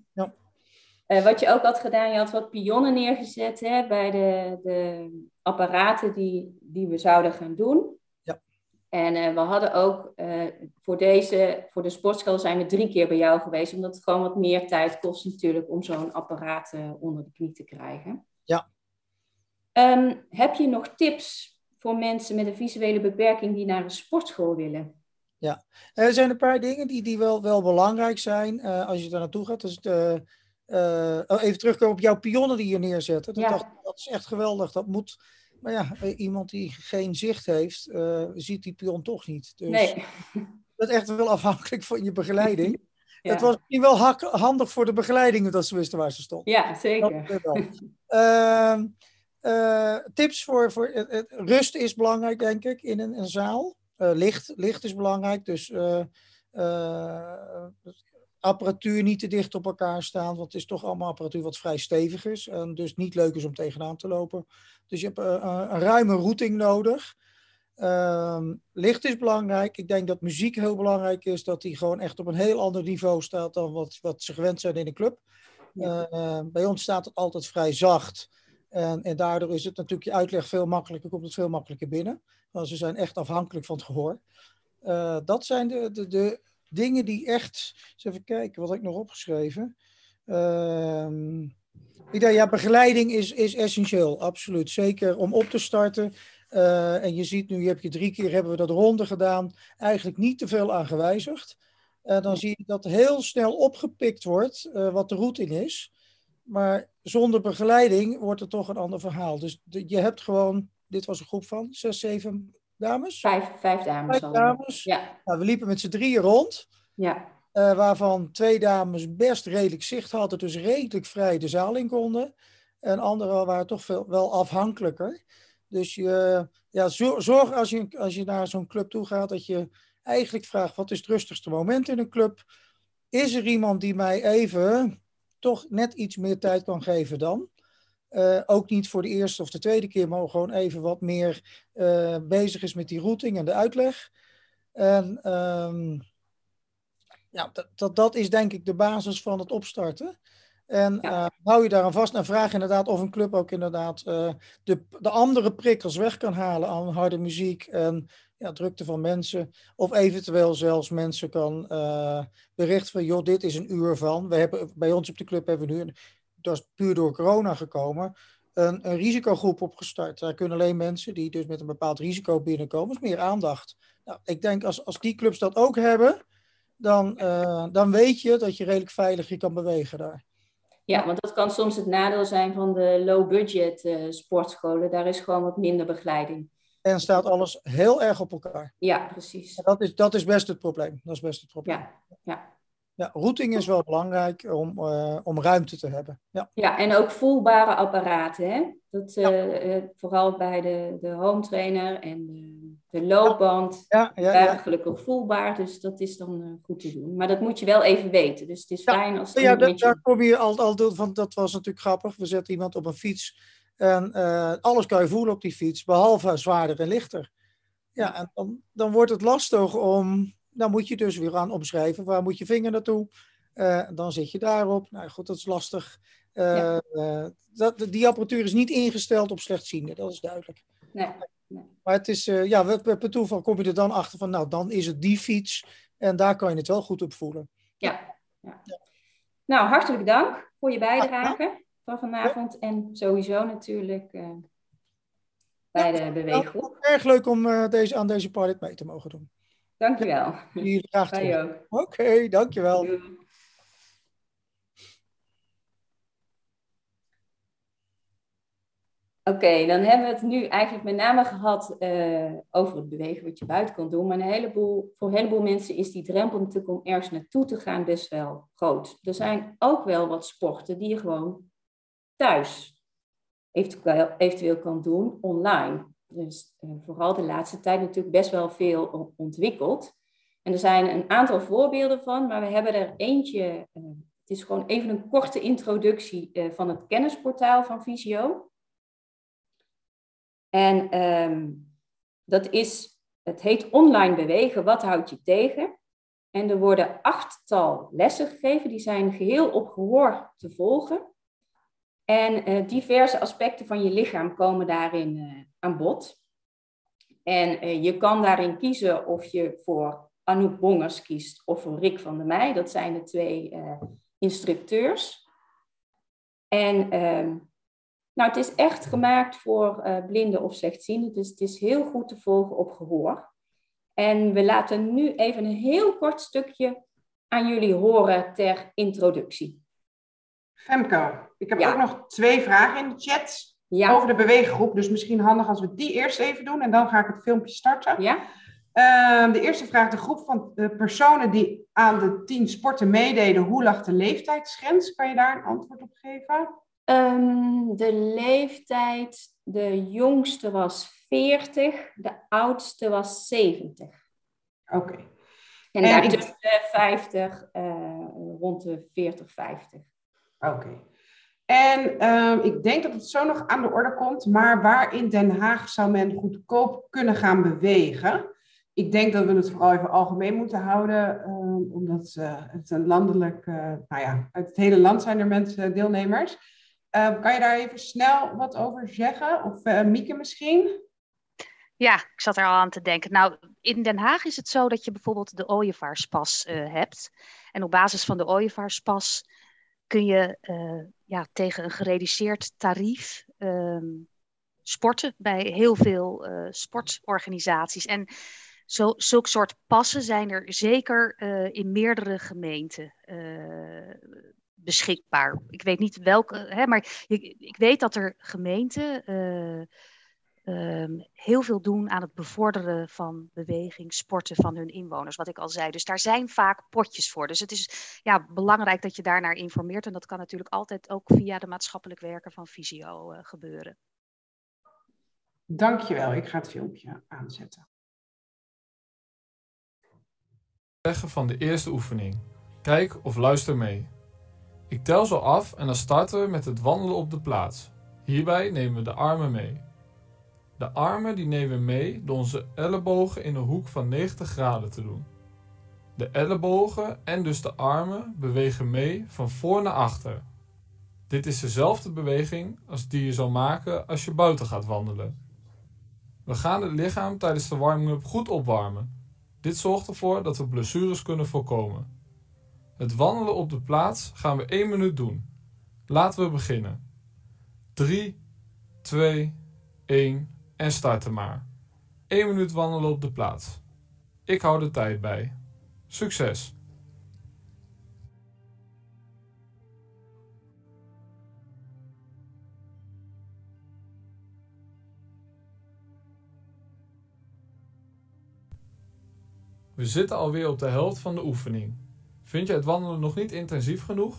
Uh, ja. Uh, wat je ook had gedaan, je had wat pionnen neergezet hè, bij de, de apparaten die, die we zouden gaan doen. En uh, we hadden ook uh, voor deze, voor de sportschool zijn we drie keer bij jou geweest, omdat het gewoon wat meer tijd kost natuurlijk om zo'n apparaat onder de knie te krijgen. Ja. Um, heb je nog tips voor mensen met een visuele beperking die naar een sportschool willen? Ja, er zijn een paar dingen die, die wel, wel belangrijk zijn als je daar naartoe gaat. Dus de, even terugkomen op jouw pionnen die je neerzet. Dat, ja. dat is echt geweldig. Dat moet maar ja, eh, iemand die geen zicht heeft, uh, ziet die pion toch niet. Dus nee. (laughs) dat is echt wel afhankelijk van je begeleiding. (laughs) ja. Het was misschien wel handig voor de begeleiding dat ze wisten waar ze stond. Ja, zeker. uh, (laughs) uh, tips voor, voor rust is belangrijk, denk ik, in een, een zaal. licht, licht is belangrijk, dus apparatuur niet te dicht op elkaar staan, want het is toch allemaal apparatuur wat vrij stevig is en dus niet leuk is om tegenaan te lopen. Dus je hebt uh, een ruime routing nodig. Uh, licht is belangrijk. Ik denk dat muziek heel belangrijk is, dat die gewoon echt op een heel ander niveau staat dan wat, wat ze gewend zijn in een club. Uh, bij ons staat het altijd vrij zacht. En, en daardoor is het natuurlijk je uitleg veel makkelijker, komt het veel makkelijker binnen. Want ze zijn echt afhankelijk van het gehoor. Uh, dat zijn de, de, de dingen die echt. Eens even kijken, wat heb ik nog opgeschreven? Denk, ja, begeleiding is, is essentieel, absoluut. Zeker om op te starten. Uh, en je ziet nu, je hebt je drie keer hebben we dat ronde gedaan, eigenlijk niet te veel aan gewijzigd. Uh, dan zie je dat heel snel opgepikt wordt uh, wat de routing is. Maar zonder begeleiding wordt het toch een ander verhaal. Dus je hebt gewoon, dit was een groep van zes, zeven dames? Vijf, vijf dames. Vijf dames. Ja. Nou, we liepen met z'n drieën rond. Ja. Uh, waarvan twee dames best redelijk zicht hadden, dus redelijk vrij de zaal in konden. En anderen waren toch veel, wel afhankelijker. Dus je, ja, zorg als je, als je naar zo'n club toe gaat, dat je eigenlijk vraagt: wat is het rustigste moment in een club? Is er iemand die mij even toch net iets meer tijd kan geven dan? Uh, ook niet voor de eerste of de tweede keer, maar gewoon even wat meer uh, bezig is met die routing en de uitleg. En um, ja, dat, dat, dat, is denk ik de basis van het opstarten. En ja. uh, hou je daar aan vast en vraag inderdaad of een club ook inderdaad de, de andere prikkels weg kan halen aan harde muziek en ja, drukte van mensen. Of eventueel zelfs mensen kan berichten van, joh, dit is een uur van. We hebben, bij ons op de club hebben we nu dat is puur door corona gekomen, een, een risicogroep opgestart. Daar kunnen alleen mensen die dus met een bepaald risico binnenkomen, is meer aandacht. Nou, ik denk als, als die clubs dat ook hebben, dan, uh, dan weet je dat je redelijk veilig je kan bewegen daar. Ja, want dat kan soms het nadeel zijn van de low-budget uh, sportscholen. Daar is gewoon wat minder begeleiding. En staat alles heel erg op elkaar. Ja, precies. dat, is, dat is best het probleem. Dat is best het probleem. Ja, ja. Ja, routing is wel belangrijk om, uh, om ruimte te hebben. Ja. ja, en ook voelbare apparaten. Hè? Dat, uh, uh, vooral bij de, de home trainer en de, de loopband. Ja, ja, ja, gelukkig voelbaar, dus dat is dan goed te doen. Maar dat moet je wel even weten. Dus het is fijn als... Ja, dat, daar kom je al, al door, want dat was natuurlijk grappig. We zetten iemand op een fiets en alles kan je voelen op die fiets, behalve zwaarder en lichter. Ja, en dan, dan wordt het lastig om dan moet je dus weer aan omschrijven. Waar moet je vinger naartoe? Uh, dan zit je daarop. Nou goed, dat is lastig. Uh, uh, dat, die apparatuur is niet ingesteld op slechtziende, dat is duidelijk. Nee. nee. Maar het is, ja, per toeval kom je er dan achter van, nou, dan is het die fiets. En daar kan je het wel goed op voelen. Ja. ja. Nou, hartelijk dank voor je bijdrage van vanavond. En sowieso natuurlijk bij de beweeggroep. erg leuk om deze, aan deze pilot mee te mogen doen. Dankjewel. Hier, graag Oké, okay, dankjewel. Oké, dan hebben we het nu eigenlijk met name gehad uh, over het bewegen wat je buiten kan doen. Maar een heleboel, voor een heleboel mensen is die drempel natuurlijk om ergens naartoe te gaan best wel groot. Er zijn ook wel wat sporten die je gewoon thuis eventueel, eventueel kan doen online dus uh, vooral de laatste tijd natuurlijk best wel veel ontwikkeld. En er zijn een aantal voorbeelden van, maar we hebben er eentje. Uh, het is gewoon even een korte introductie uh, van het kennisportaal van Visio. En um, dat is, het heet online bewegen, wat houdt je tegen? En er worden achttal lessen gegeven, die zijn geheel op gehoor te volgen. En uh, diverse aspecten van je lichaam komen daarin uh, aan bod. En uh, je kan daarin kiezen of je voor Anouk Bongers kiest of voor Rick van der Meij. Dat zijn de twee instructeurs. En ehm, nou, het is echt gemaakt voor blinden of slechtzienden. Dus het is heel goed te volgen op gehoor. En we laten nu even een heel kort stukje aan jullie horen ter introductie. Femke, ik heb ook nog twee vragen in de chat over de beweeggroep. Dus misschien handig als we die eerst even doen en dan ga ik het filmpje starten. Ja. Uh, de eerste vraag, de groep van de personen die aan de tien sporten meededen, hoe lag de leeftijdsgrens? Kan je daar een antwoord op geven? Um, de leeftijd, de jongste was 40, de oudste was 70. Oké. En, en daartussen ik... 50, uh, rond de 40, 50. Oké. En um, ik denk dat het zo nog aan de orde komt, maar waar in Den Haag zou men goedkoop kunnen gaan bewegen? Ik denk dat we het vooral even algemeen moeten houden, um, omdat uh, het een landelijk, uh, nou ja, uit het hele land zijn er mensen, deelnemers. Uh, kan je daar even snel wat over zeggen? Of Mieke misschien? Ja, ik zat er al aan te denken. Nou, in Den Haag is het zo dat je bijvoorbeeld de ooievaarspas hebt. En op basis van de ooievaarspas kun je uh, ja, tegen een gereduceerd tarief um, sporten bij heel veel uh, sportorganisaties. En zo, zulke soort passen zijn er zeker uh, in meerdere gemeenten beschikbaar. Ik weet niet welke, hè, maar ik weet dat er gemeenten um, heel veel doen aan het bevorderen van beweging, sporten van hun inwoners, wat ik al zei. Dus daar zijn vaak potjes voor. Dus het is ja, belangrijk dat je daarnaar informeert. En dat kan natuurlijk altijd ook via de maatschappelijk werker van Visio uh, gebeuren. Dankjewel, ik ga het filmpje aanzetten. Zeggen van de eerste oefening. Kijk of luister mee. Ik tel zo af en dan starten we met het wandelen op de plaats. Hierbij nemen we de armen mee. De armen die nemen we mee door onze ellebogen in een hoek van 90 graden te doen. De ellebogen en dus de armen bewegen mee van voor naar achter. Dit is dezelfde beweging als die je zal maken als je buiten gaat wandelen. We gaan het lichaam tijdens de warming-up goed opwarmen. Dit zorgt ervoor dat we blessures kunnen voorkomen. Het wandelen op de plaats gaan we 1 minuut doen. Laten we beginnen. 3, 2, 1 en starten maar. 1 minuut wandelen op de plaats. Ik hou de tijd bij. Succes! We zitten alweer op de helft van de oefening. Vind je het wandelen nog niet intensief genoeg?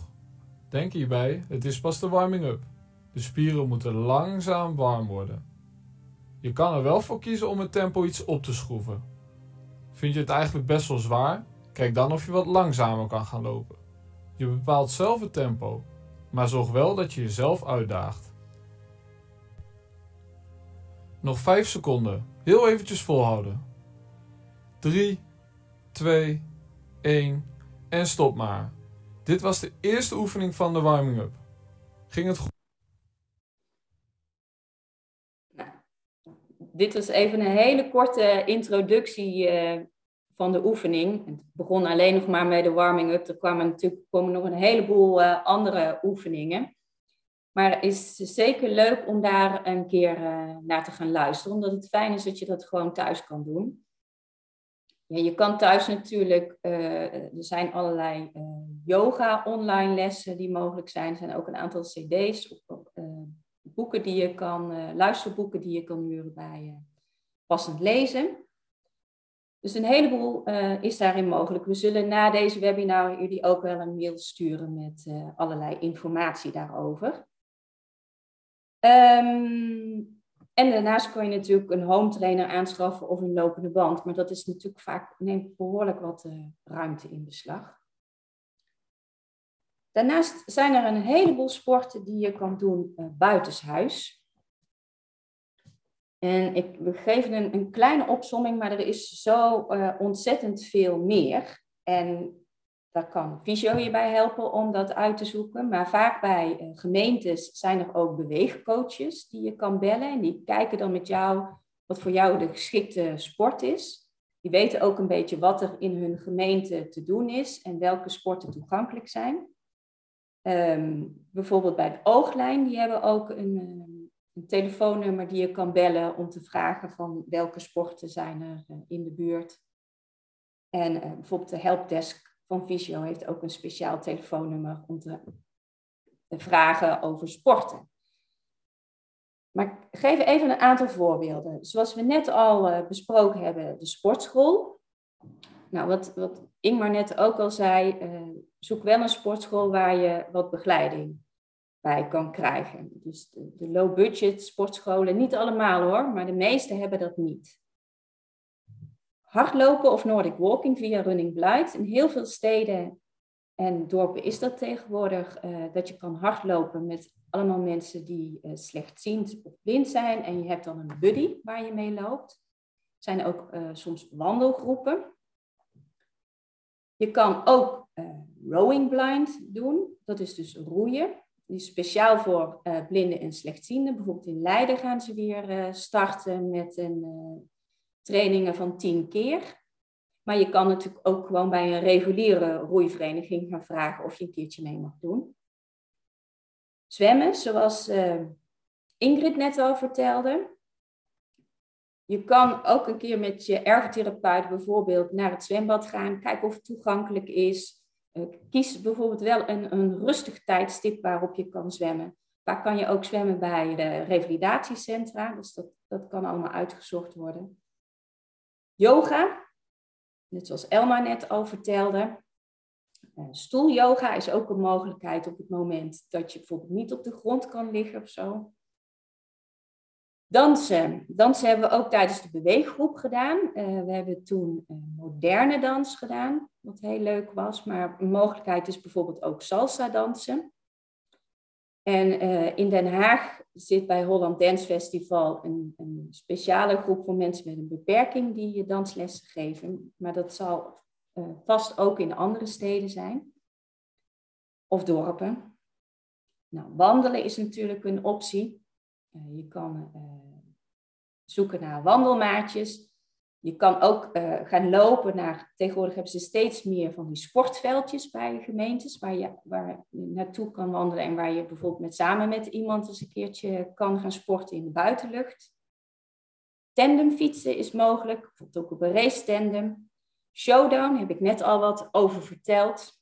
Denk hierbij, het is pas de warming-up. De spieren moeten langzaam warm worden. Je kan er wel voor kiezen om het tempo iets op te schroeven. Vind je het eigenlijk best wel zwaar? Kijk dan of je wat langzamer kan gaan lopen. Je bepaalt zelf het tempo, maar zorg wel dat je jezelf uitdaagt. Nog 5 seconden. Heel eventjes volhouden. 3, 2, 1 en stop maar. Dit was de eerste oefening van de warming-up. Ging het goed? Dit was even een hele korte introductie uh, van de oefening. Het begon alleen nog maar met de warming-up. Er kwamen natuurlijk komen nog een heleboel uh, andere oefeningen. Maar het is zeker leuk om daar een keer uh, naar te gaan luisteren, omdat het fijn is dat je dat gewoon thuis kan doen. Ja, je kan thuis natuurlijk, er zijn allerlei yoga online lessen die mogelijk zijn. Er zijn ook een aantal cd's op, boeken die je kan, uh, luisterboeken die je kan huren bij uh, passend lezen. Dus een heleboel uh, is daarin mogelijk. We zullen na deze webinar jullie ook wel een mail sturen met allerlei informatie daarover. Um, en daarnaast kun je natuurlijk een home trainer aanschaffen of een lopende band. Maar dat is natuurlijk vaak, neemt behoorlijk wat ruimte in beslag. Daarnaast zijn er een heleboel sporten die je kan doen uh, buitenshuis. En ik, we geven een, een kleine opsomming, maar er is zo uh, ontzettend veel meer. En daar kan Visio je bij helpen om dat uit te zoeken. Maar vaak bij uh, gemeentes zijn er ook beweegcoaches die je kan bellen. En die kijken dan met jou wat voor jou de geschikte sport is. Die weten ook een beetje wat er in hun gemeente te doen is en welke sporten toegankelijk zijn. Um, bijvoorbeeld bij de Ooglijn, die hebben ook een, ehm, een, telefoonnummer die je kan bellen om te vragen van welke sporten zijn er uh, in de buurt. En uh, bijvoorbeeld de helpdesk van Visio heeft ook een speciaal telefoonnummer om te, te vragen over sporten. Maar ik geef even een aantal voorbeelden. Zoals we net al besproken hebben, de sportschool. Nou, wat, wat Ingmar net ook al zei, uh, zoek wel een sportschool waar je wat begeleiding bij kan krijgen. Dus de, low-budget sportscholen, niet allemaal hoor, maar de meeste hebben dat niet. Hardlopen of Nordic walking via Running Blind. In heel veel steden en dorpen is dat tegenwoordig, uh, dat je kan hardlopen met allemaal mensen die uh, slechtziend of blind zijn. En je hebt dan een buddy waar je mee loopt. Er zijn ook soms wandelgroepen. Je kan ook uh, rowing blind doen. Dat is dus roeien. Die is speciaal voor uh, blinden en slechtzienden. Bijvoorbeeld in Leiden gaan ze weer uh, starten met een trainingen van tien keer. Maar je kan natuurlijk ook gewoon bij een reguliere roeivereniging gaan vragen of je een keertje mee mag doen. Zwemmen, zoals Ingrid net al vertelde. Je kan ook een keer met je ergotherapeut bijvoorbeeld naar het zwembad gaan, kijken of het toegankelijk is. Eh, kies bijvoorbeeld wel een, een rustig tijdstip waarop je kan zwemmen. Vaak kan je ook zwemmen bij de revalidatiecentra, dus dat, dat kan allemaal uitgezocht worden. Yoga, net zoals Elma net al vertelde. Eh, stoelyoga is ook een mogelijkheid op het moment dat je bijvoorbeeld niet op de grond kan liggen of zo. Dansen. Dansen hebben we ook tijdens de beweeggroep gedaan. Uh, we hebben toen uh, moderne dans gedaan, wat heel leuk was. Maar een mogelijkheid is bijvoorbeeld ook salsa dansen. En uh, in Den Haag zit bij Holland Dance Festival een, een, speciale groep van mensen met een beperking die je danslessen geven. Maar dat zal vast ook in andere steden zijn. Of dorpen. Nou, wandelen is natuurlijk een optie. Uh, je kan uh, zoeken naar wandelmaatjes. Je kan ook uh, gaan lopen naar, tegenwoordig hebben ze steeds meer van die sportveldjes bij gemeentes, waar je, waar naartoe kan wandelen en waar je bijvoorbeeld met, samen met iemand eens een keertje kan gaan sporten in de buitenlucht. Tandemfietsen is mogelijk, bijvoorbeeld ook op een race tandem. Showdown heb ik net al wat over verteld.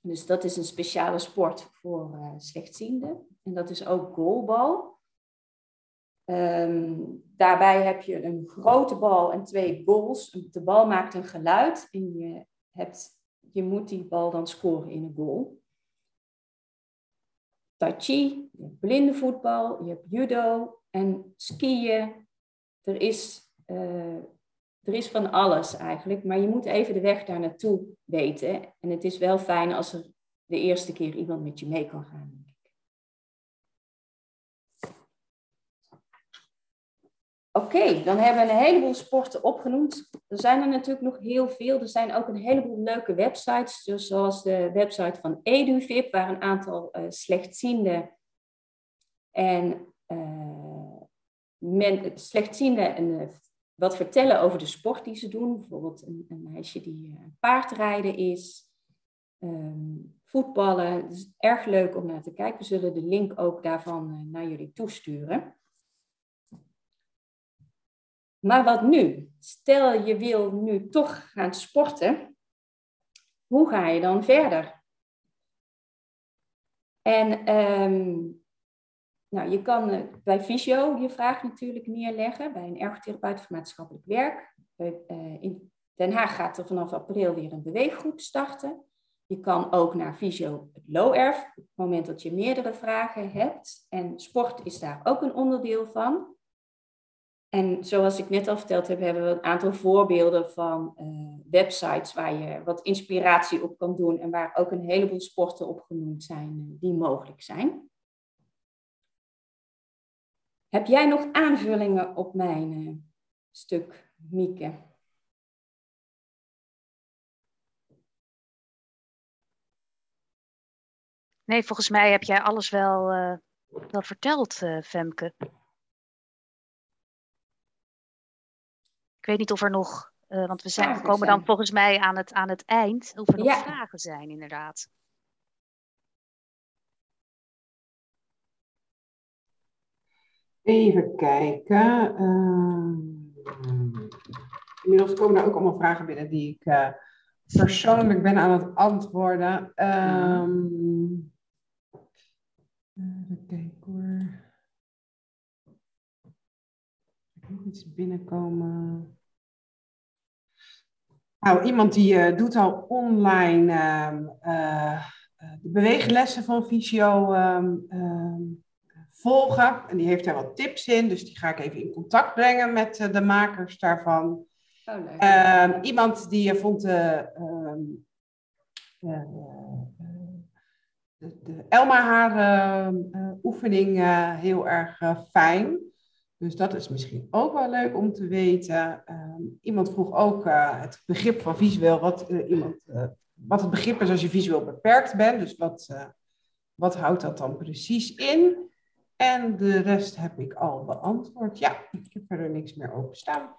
Dus dat is een speciale sport voor uh, slechtzienden. En dat is ook goalbal. Ehm, daarbij heb je een grote bal en twee goals. De bal maakt een geluid en je, hebt, je moet die bal dan scoren in een goal. Tai chi, je hebt blinde voetbal, je hebt judo en skiën. Er is, eh, er is van alles eigenlijk, maar je moet even de weg daar naartoe weten. En het is wel fijn als er de eerste keer iemand met je mee kan gaan. Oké, dan hebben we een heleboel sporten opgenoemd. Er zijn er natuurlijk nog heel veel. Er zijn ook een heleboel leuke websites, dus zoals de website van EduVip, waar een aantal uh, slechtzienden en uh, men, slechtzienden en, uh, wat vertellen over de sport die ze doen. Bijvoorbeeld een, een meisje die paardrijden is, um, voetballen. Het is erg leuk om naar te kijken. We zullen de link ook daarvan naar jullie toesturen. Maar wat nu? Stel je wil nu toch gaan sporten. Hoe ga je dan verder? En um, nou, je kan uh, bij fysio je vraag natuurlijk neerleggen, bij een ergotherapeut of maatschappelijk werk. Uh, in Den Haag gaat er vanaf april weer een beweeggroep starten. Je kan ook naar fysio low erf, op het moment dat je meerdere vragen hebt. En sport is daar ook een onderdeel van. En zoals ik net al verteld heb, hebben we een aantal voorbeelden van uh, websites waar je wat inspiratie op kan doen en waar ook een heleboel sporten op genoemd zijn uh, die mogelijk zijn. Heb jij nog aanvullingen op mijn uh, stuk, Mieke? Nee, volgens mij heb jij alles wel, wel verteld, Femke. Ik weet niet of er nog, uh, want we, zijn, we komen dan volgens mij aan het, aan het eind, of er nog ja. vragen zijn inderdaad. Even kijken. Uh, inmiddels komen er ook allemaal vragen binnen die ik uh, persoonlijk ben aan het antwoorden. Um, even kijken hoor nog iets binnenkomen. Nou, iemand die uh, doet al online uh, uh, de beweeglessen van Visio um, volgen. En die heeft daar wat tips in, dus die ga ik even in contact brengen met de makers daarvan. Oh, iemand die vond de, de, de Elma haar oefening heel erg fijn. Dus dat is misschien ook wel leuk om te weten. Uh, iemand vroeg ook uh, het begrip van visueel, wat, uh, iemand, wat het begrip is als je visueel beperkt bent. Dus wat, wat houdt dat dan precies in? En de rest heb ik al beantwoord. Ja, ik heb verder niks meer openstaan.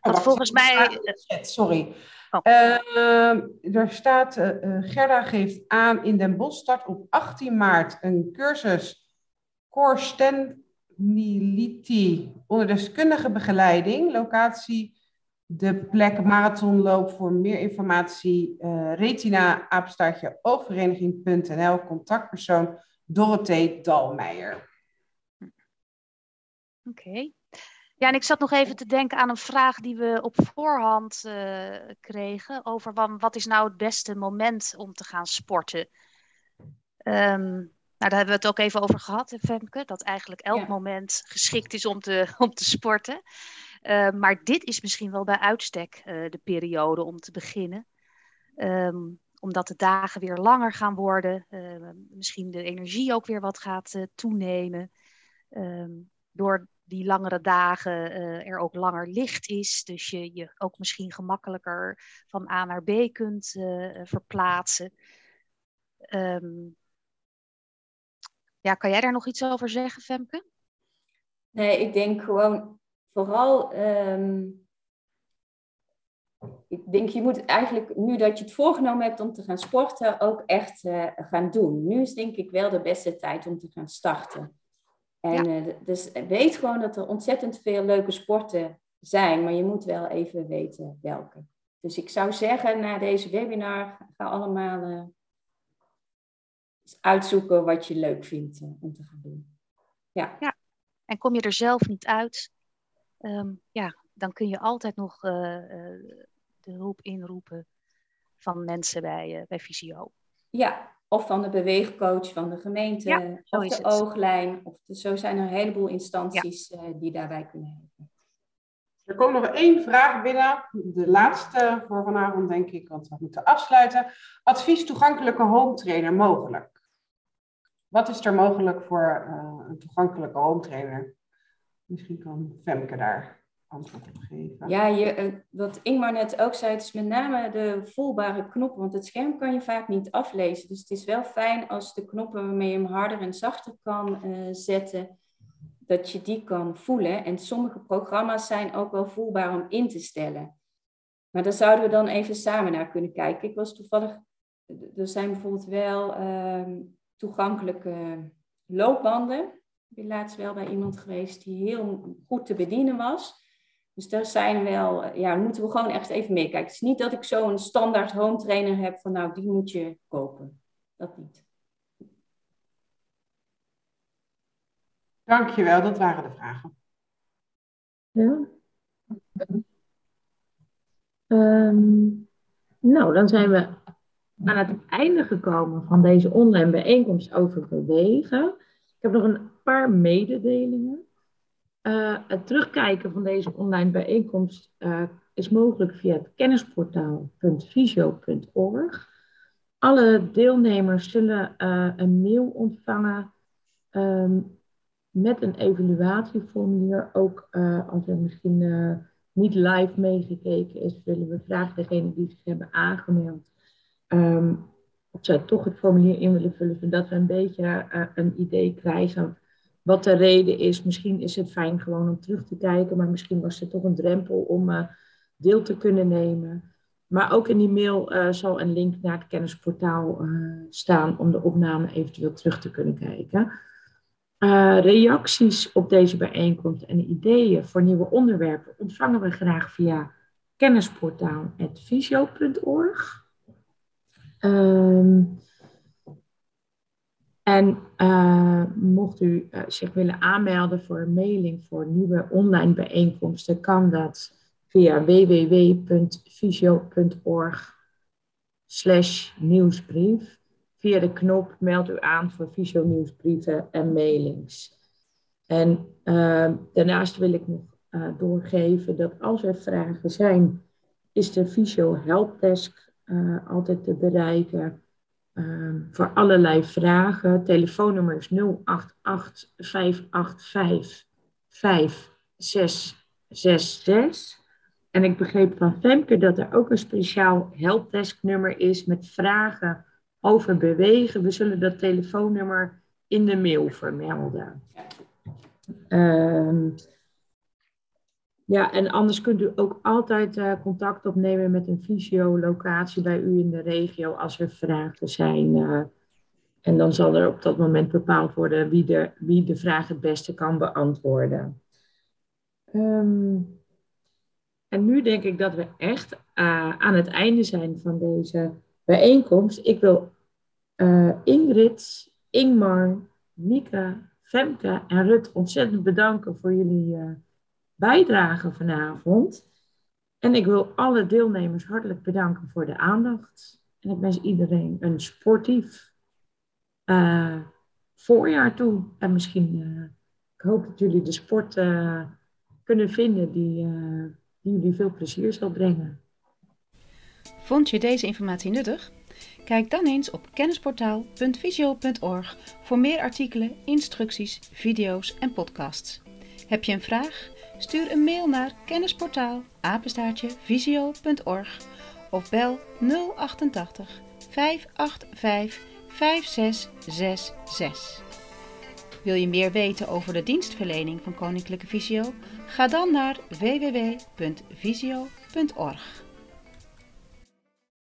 Oh, wat volgens mij. Sorry. Oh. Ehm, er staat, Gerda geeft aan in Den Bosch start op 18 maart een cursus Core Stand Militi onder deskundige begeleiding. Locatie de plek marathonloop voor meer informatie. Uh, retina apenstaartje oogvereniging.nl. Contactpersoon Dorothee Dalmeijer. Oké. Ja, en ik zat nog even te denken aan een vraag die we op voorhand uh, kregen. Over wat is nou het beste moment om te gaan sporten? Um, nou, daar hebben we het ook even over gehad, Femke. Dat eigenlijk elk moment geschikt is om te, (laughs) om te sporten. Uh, maar dit is misschien wel bij uitstek uh, de periode om te beginnen. Um, omdat de dagen weer langer gaan worden. Uh, misschien de energie ook weer wat gaat toenemen. Um, door die langere dagen er ook langer licht is. Dus je je ook misschien gemakkelijker van A naar B kunt verplaatsen. Um, ja, kan jij daar nog iets over zeggen, Femke? Nee, ik denk gewoon vooral. Um, ik denk je moet eigenlijk, nu dat je het voorgenomen hebt om te gaan sporten, ook echt uh, gaan doen. Nu is denk ik wel de beste tijd om te gaan starten. En ja. uh, dus weet gewoon dat er ontzettend veel leuke sporten zijn, maar je moet wel even weten welke. Dus ik zou zeggen, na deze webinar, ga allemaal uh, uitzoeken wat je leuk vindt uh, om te gaan doen. Ja. ja. En kom je er zelf niet uit, ehm, ja, dan kun je altijd nog uh, de hulp inroepen van mensen bij, uh, bij Visio. Ja, of van de beweegcoach van de gemeente, ja, of de het. ooglijn. Of de, zo zijn er een heleboel instanties ja. die daarbij kunnen helpen. Er komt nog één vraag binnen, de laatste voor vanavond denk ik, want we moeten afsluiten. Advies toegankelijke home trainer mogelijk? Wat is er mogelijk voor uh, een toegankelijke home trainer? Misschien kan Femke daar antwoord op geven. Ja, je, uh, wat Ingmar net ook zei, het is met name de voelbare knoppen, want het scherm kan je vaak niet aflezen. Dus het is wel fijn als de knoppen waarmee je hem harder en zachter kan uh, zetten, dat je die kan voelen. En sommige programma's zijn ook wel voelbaar om in te stellen. Maar daar zouden we dan even samen naar kunnen kijken. Ik was toevallig, er zijn bijvoorbeeld wel uh, toegankelijke loopbanden. Ik ben laatst wel bij iemand geweest die heel goed te bedienen was. Dus daar zijn wel, ja, moeten we gewoon echt even meekijken. Het is niet dat ik zo'n standaard home trainer heb van nou, die moet je kopen. Dat niet. Dankjewel, dat waren de vragen. Ja. Um, nou, dan zijn we aan het einde gekomen van deze online bijeenkomst over bewegen. Ik heb nog een paar mededelingen. Uh, het terugkijken van deze online bijeenkomst uh, is mogelijk via het kennisportaal.visio.org. Alle deelnemers zullen uh, een mail ontvangen um, met een evaluatieformulier. Ook als er misschien niet live meegekeken is, willen we vragen degene die zich hebben aangemeld um, of zij toch het formulier in willen vullen, zodat we een beetje uh, een idee krijgen wat de reden is. Misschien is het fijn gewoon om terug te kijken, maar misschien was er toch een drempel om uh, deel te kunnen nemen. Maar ook in die mail uh, zal een link naar het kennisportaal staan om de opname eventueel terug te kunnen kijken. reacties op deze bijeenkomst en ideeën voor nieuwe onderwerpen ontvangen we graag via kennisportaal.visio.org. Um, en uh, mocht u uh, zich willen aanmelden voor een mailing voor nieuwe online bijeenkomsten, kan dat via www.visio.org slash nieuwsbrief. Via de knop meld u aan voor Visio nieuwsbrieven en mailings. En uh, daarnaast wil ik nog doorgeven dat als er vragen zijn, is de Visio Helpdesk uh, altijd te bereiken. Uh, voor allerlei vragen. Telefoonnummer is 088 585 5666. En ik begreep van Femke dat er ook een speciaal helpdesknummer is met vragen over bewegen. We zullen dat telefoonnummer in de mail vermelden. Uh, ja, en anders kunt u ook altijd uh, contact opnemen met een fysio-locatie bij u in de regio als er vragen zijn. Uh, en dan zal er op dat moment bepaald worden wie de, wie de vraag het beste kan beantwoorden. Um, en nu denk ik dat we echt uh, aan het einde zijn van deze bijeenkomst. Ik wil Ingrid, Ingmar, Mika, Femke en Rut ontzettend bedanken voor jullie bijdrage vanavond. En ik wil alle deelnemers hartelijk bedanken voor de aandacht. En ik wens iedereen een sportief uh, voorjaar toe. En misschien, uh, ik hoop dat jullie de sport uh, kunnen vinden die, die jullie veel plezier zal brengen. Vond je deze informatie nuttig? Kijk dan eens op kennisportaal.visio.org voor meer artikelen, instructies, video's en podcasts. Heb je een vraag? Stuur een mail naar kennisportaal of bel 088 585 5666. Wil je meer weten over de dienstverlening van Koninklijke Visio? Ga dan naar www.visio.org.